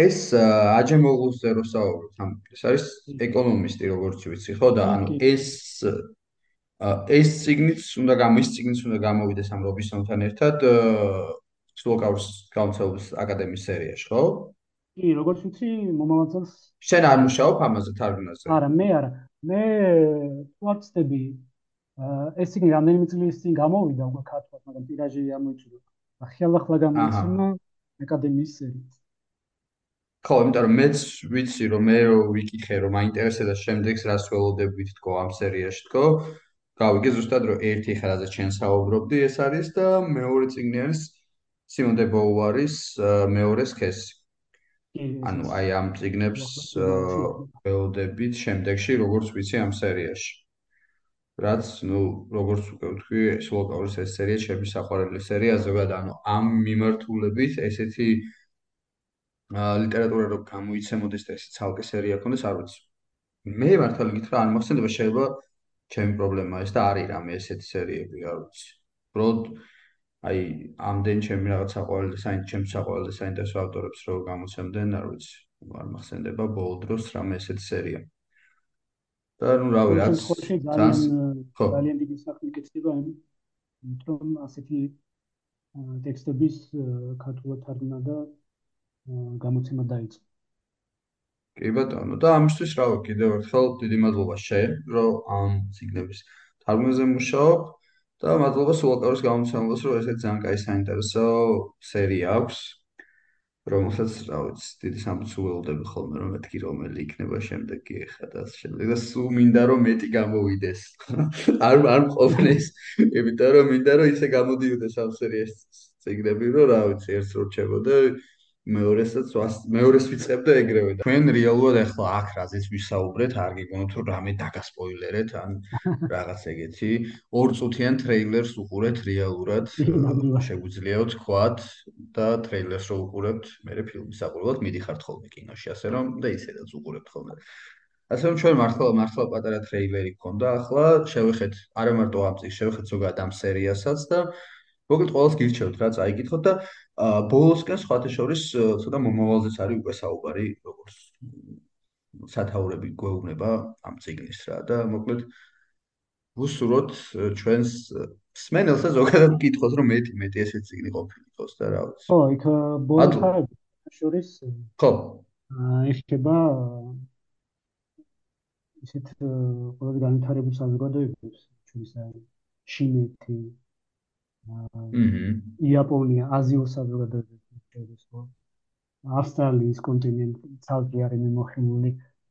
ეს აჯემოგულზე რო საუბრობთ ამ ეს არის ეკონომისტი როგორც ვიცი ხო და ანუ ეს ეს ციგნიც უნდა გამის ციგნიც უნდა გამოვიდეს ამ რობისონთან ერთად სლოკაუს კაუნსელის აკადემიის სერიაში, ხო? კი, როგორც ვიცი, მომავალ წელს შენ არ მუშაობ ამაზე თარგმნაზე? არა, მე არა. მე ვაცდები ეს ციგნი რამდენიმე წლის წინ გამოვიდა უკვე ქართულად, მაგრამ ტირაჟი ამოიწურა. ახლა გამოიცინა აკადემიის სერიის. ხო, იმიტომ რომ მეც ვიცი რომ მე ვიკითხე რომ მაინტერესებს შემდეგს რას ველოდებით თქო ამ სერიაში თქო. გავიგე ზუსტად რომ ერთი ხარაზე ჩვენ საუბრობდი ეს არის და მეორე წიგნი არის სიმონ დე ბოუარის მეორე სქესი. ანუ აი ამ წიგნებს ველოდებით შემდეგში როგორც ვიცი ამ სერიაში. რაც ნუ როგორც უკვე ვთქვი, სულოკაურის ეს სერია ჩემი საყვარელი სერია ზოგადად ანუ ამ მიმართულებით ესეთი ლიტერატურა რო გამოიცემოდეს და ეს ცალკე სერია ქონდეს არ ვიცი. მე მართალი გითხრა არ მოხსენდება შეიძლება ჩემი პრობლემა ეს და არის რამე ესეთი სერიები, არ ვიცი. უბრალოდ აი ამდენ ჩემი რაღაც საყვარელი საინტერესო ჩემი საყვარელი საინტერესო ავტორებს რო გამოცემდნენ, არ ვიცი. არ მახსენდება ბოლო დროს რამე ესეთი სერია. და ნუ რავი, რაც ძალიან ძალიან დიდი საქმე კეთდება იმ რომ ასეთი ტექსტების ქართულად თარგმნა და გამოცემა დაიწყო. კი ბატონო. და ამისთვის რა ვქი კიდევ ერთხელ დიდი მადლობა შენ რომ ამ ციგნების თარგმნაზე მუშაობ და მადლობა სულაკაურის გამომცემლობას რომ ესეთ ძალიან კაი საინტერესო სერია აქვს რომელსაც რა ვიცი დიდი სამწუხაროდ ველოდები ხოლმე რომ მეთქი რომელი იქნება შემდეგი ახლა და შემდეგ. და სულ მინდა რომ მეტი გამოვიდეს. არ არ მყოფნეს. იმიტომ რომ მინდა რომ ისე გამოდიოდეს ამ სერიის ციგნები რომ რა ვიცი ერთს რჩებოდა მეორესაც მეორეს ვიწყებ და ეგრევე და თქვენ რეალურად ახლა აქ რაზეც ვისაუბრეთ არ გიგონოთ რომ რამე დაგასპოილერეთ ან რაღაც ეგეთი. ორ წუთიან ტრეილერს უყურეთ რეალურად შეგვიძლია ვთქვათ და ტრეილერს რო უყურებთ მე ფილმის საყურებლად მიდიხართ ხოლმე კინოში ასე რომ და ისედაც უყურებთ ხოლმე. ასე რომ ჩვენ მართლა მართლა პატარა ტრეილერი გქონდა ახლა შევეხეთ არა მარტო ამ წიგს შევეხეთ ზოგადად ამ სერიასაც და მოკლედ ყოველს გირჩევთ რა წაიკითხოთ და ბოლოსკენ სხვათა შორის ცოტა მომავალზეც არის უკვე საუბარი როგორც სათაურები გვეუბნება ამ წიგნის რა და მოკლედ ვუსუროთ ჩვენს სმენელს და ზოგადად გითხოთ რომ მეტი მეტი ესე წიგნი ყოფილიყოს და რა ვიცი. ხო, იქ ბოლოს შორის ხო. აი ხება ისეთ ყველაზე განვითარებულ საზოგადოებებს ჩვენს ჩინეთი აჰა იაპონია აზიურ ხო? ავსტრალიის კონტინენტი ცალკე არის მიმოხილული.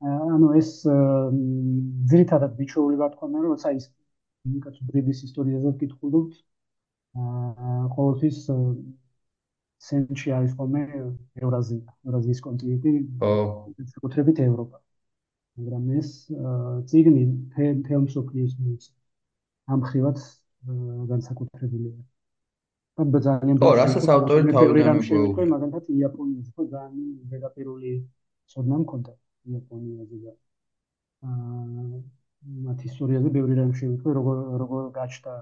ანუ ეს ძირითადად ბიჩოულება თქვა მე რომ როცა ის კაც ბრიდის ისტორიაზე ვკითხულობთ აა ყოველთვის ცენტრში არის ხოლმე ევრაზია ევრაზიის კონტინენტი ხო საკუთრებით ევროპა. მაგრამ ეს ციგნი თემს ოფლის მის ამ ხრივად განსაკუთრებულია. და ძალიან ხო, რასაც ავტორი თავიდან მოგვიყვება, მაგალითად იაპონიაზე ხო ძალიან ზედაპირული ცოდნა მქონდა იაპონიაზე და აა მათ ისტორიაზე ბევრი რამ შევიტყვი, როგორ როგორ გაჩნდა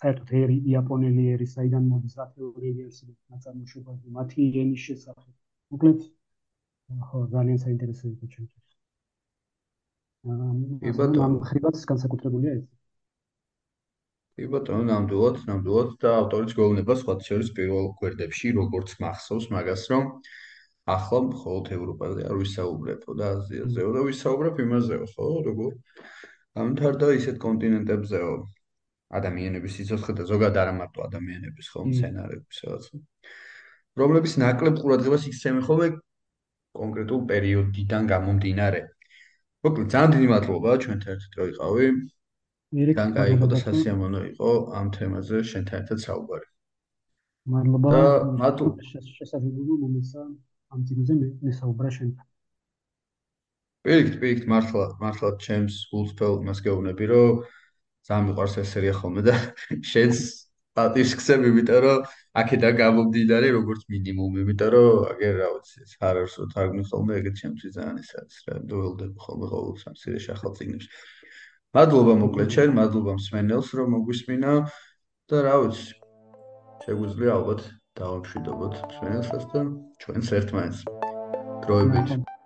საერთოდ ერი იაპონელი ერის საიდან მოდის რა თეორიები არის ნაწარმოებაზე, მათი ენის შესახებ. მოკლედ ხო, ძალიან საინტერესო იყო ჩემთვის. კი ბატონო, ხიბაც განსაკუთრებულია ეს. კი ბატონო, ნამდვილად, ნამდვილად და ავტორიც გვეუბნება სხვა შორის პირველ გვერდებში, როგორც მახსოვს მაგას, რომ ახლა მხოლოდ ევროპაზე არ ვისაუბრებო და აზიაზეო და ვისაუბრებ იმაზეო, ხო, როგორ ამთარდა ისეთ კონტინენტებზეო ადამიანების სიცოცხლე და ზოგადად არა მარტო ადამიანების ხო მცენარეების რაღაცა. რომლების ნაკლებ ყურადღებას იქცემენ ხოლმე კონკრეტულ პერიოდიდან გამომდინარე. მოკლედ ძალიან დიდი მადლობა ჩვენთან ერთად რო იყავი. კაი იყო და სასიამოვნო იყო ამ თემაზე შენთან ერთად საუბარი. მადლობა. მადლობა შესაძლებლობა მომისა ამ თემაზე მე საუბრა შენთან. პირიქით, პირიქით, მართლა, მართლა ჩემს გულწრფელ მას გეუბნები, რომ ძალიან მიყვარს ეს სერია ხოლმე და შენს პატის ხსები, იმიტომ რომ აქედან გამომდინარე როგორც მინიმუმ, იმიტომ რომ აგერ რა ვიცი, არ არის რომ თარგმნი ხოლმე ეგეთ შემთხვევაში ძალიან ის არის რა, დუელდები ხოლმე ყოველ სამ სერიაში ახალ წიგნებს. მადლობა მოკლედ შენ, მადლობა მსმენელს რომ მოგვისმინა და რა ვიცი, შეგვიძლია ალბათ დავამშვიდობოთ მსმენელსაც და ჩვენს ერთმანეთს. დროებით.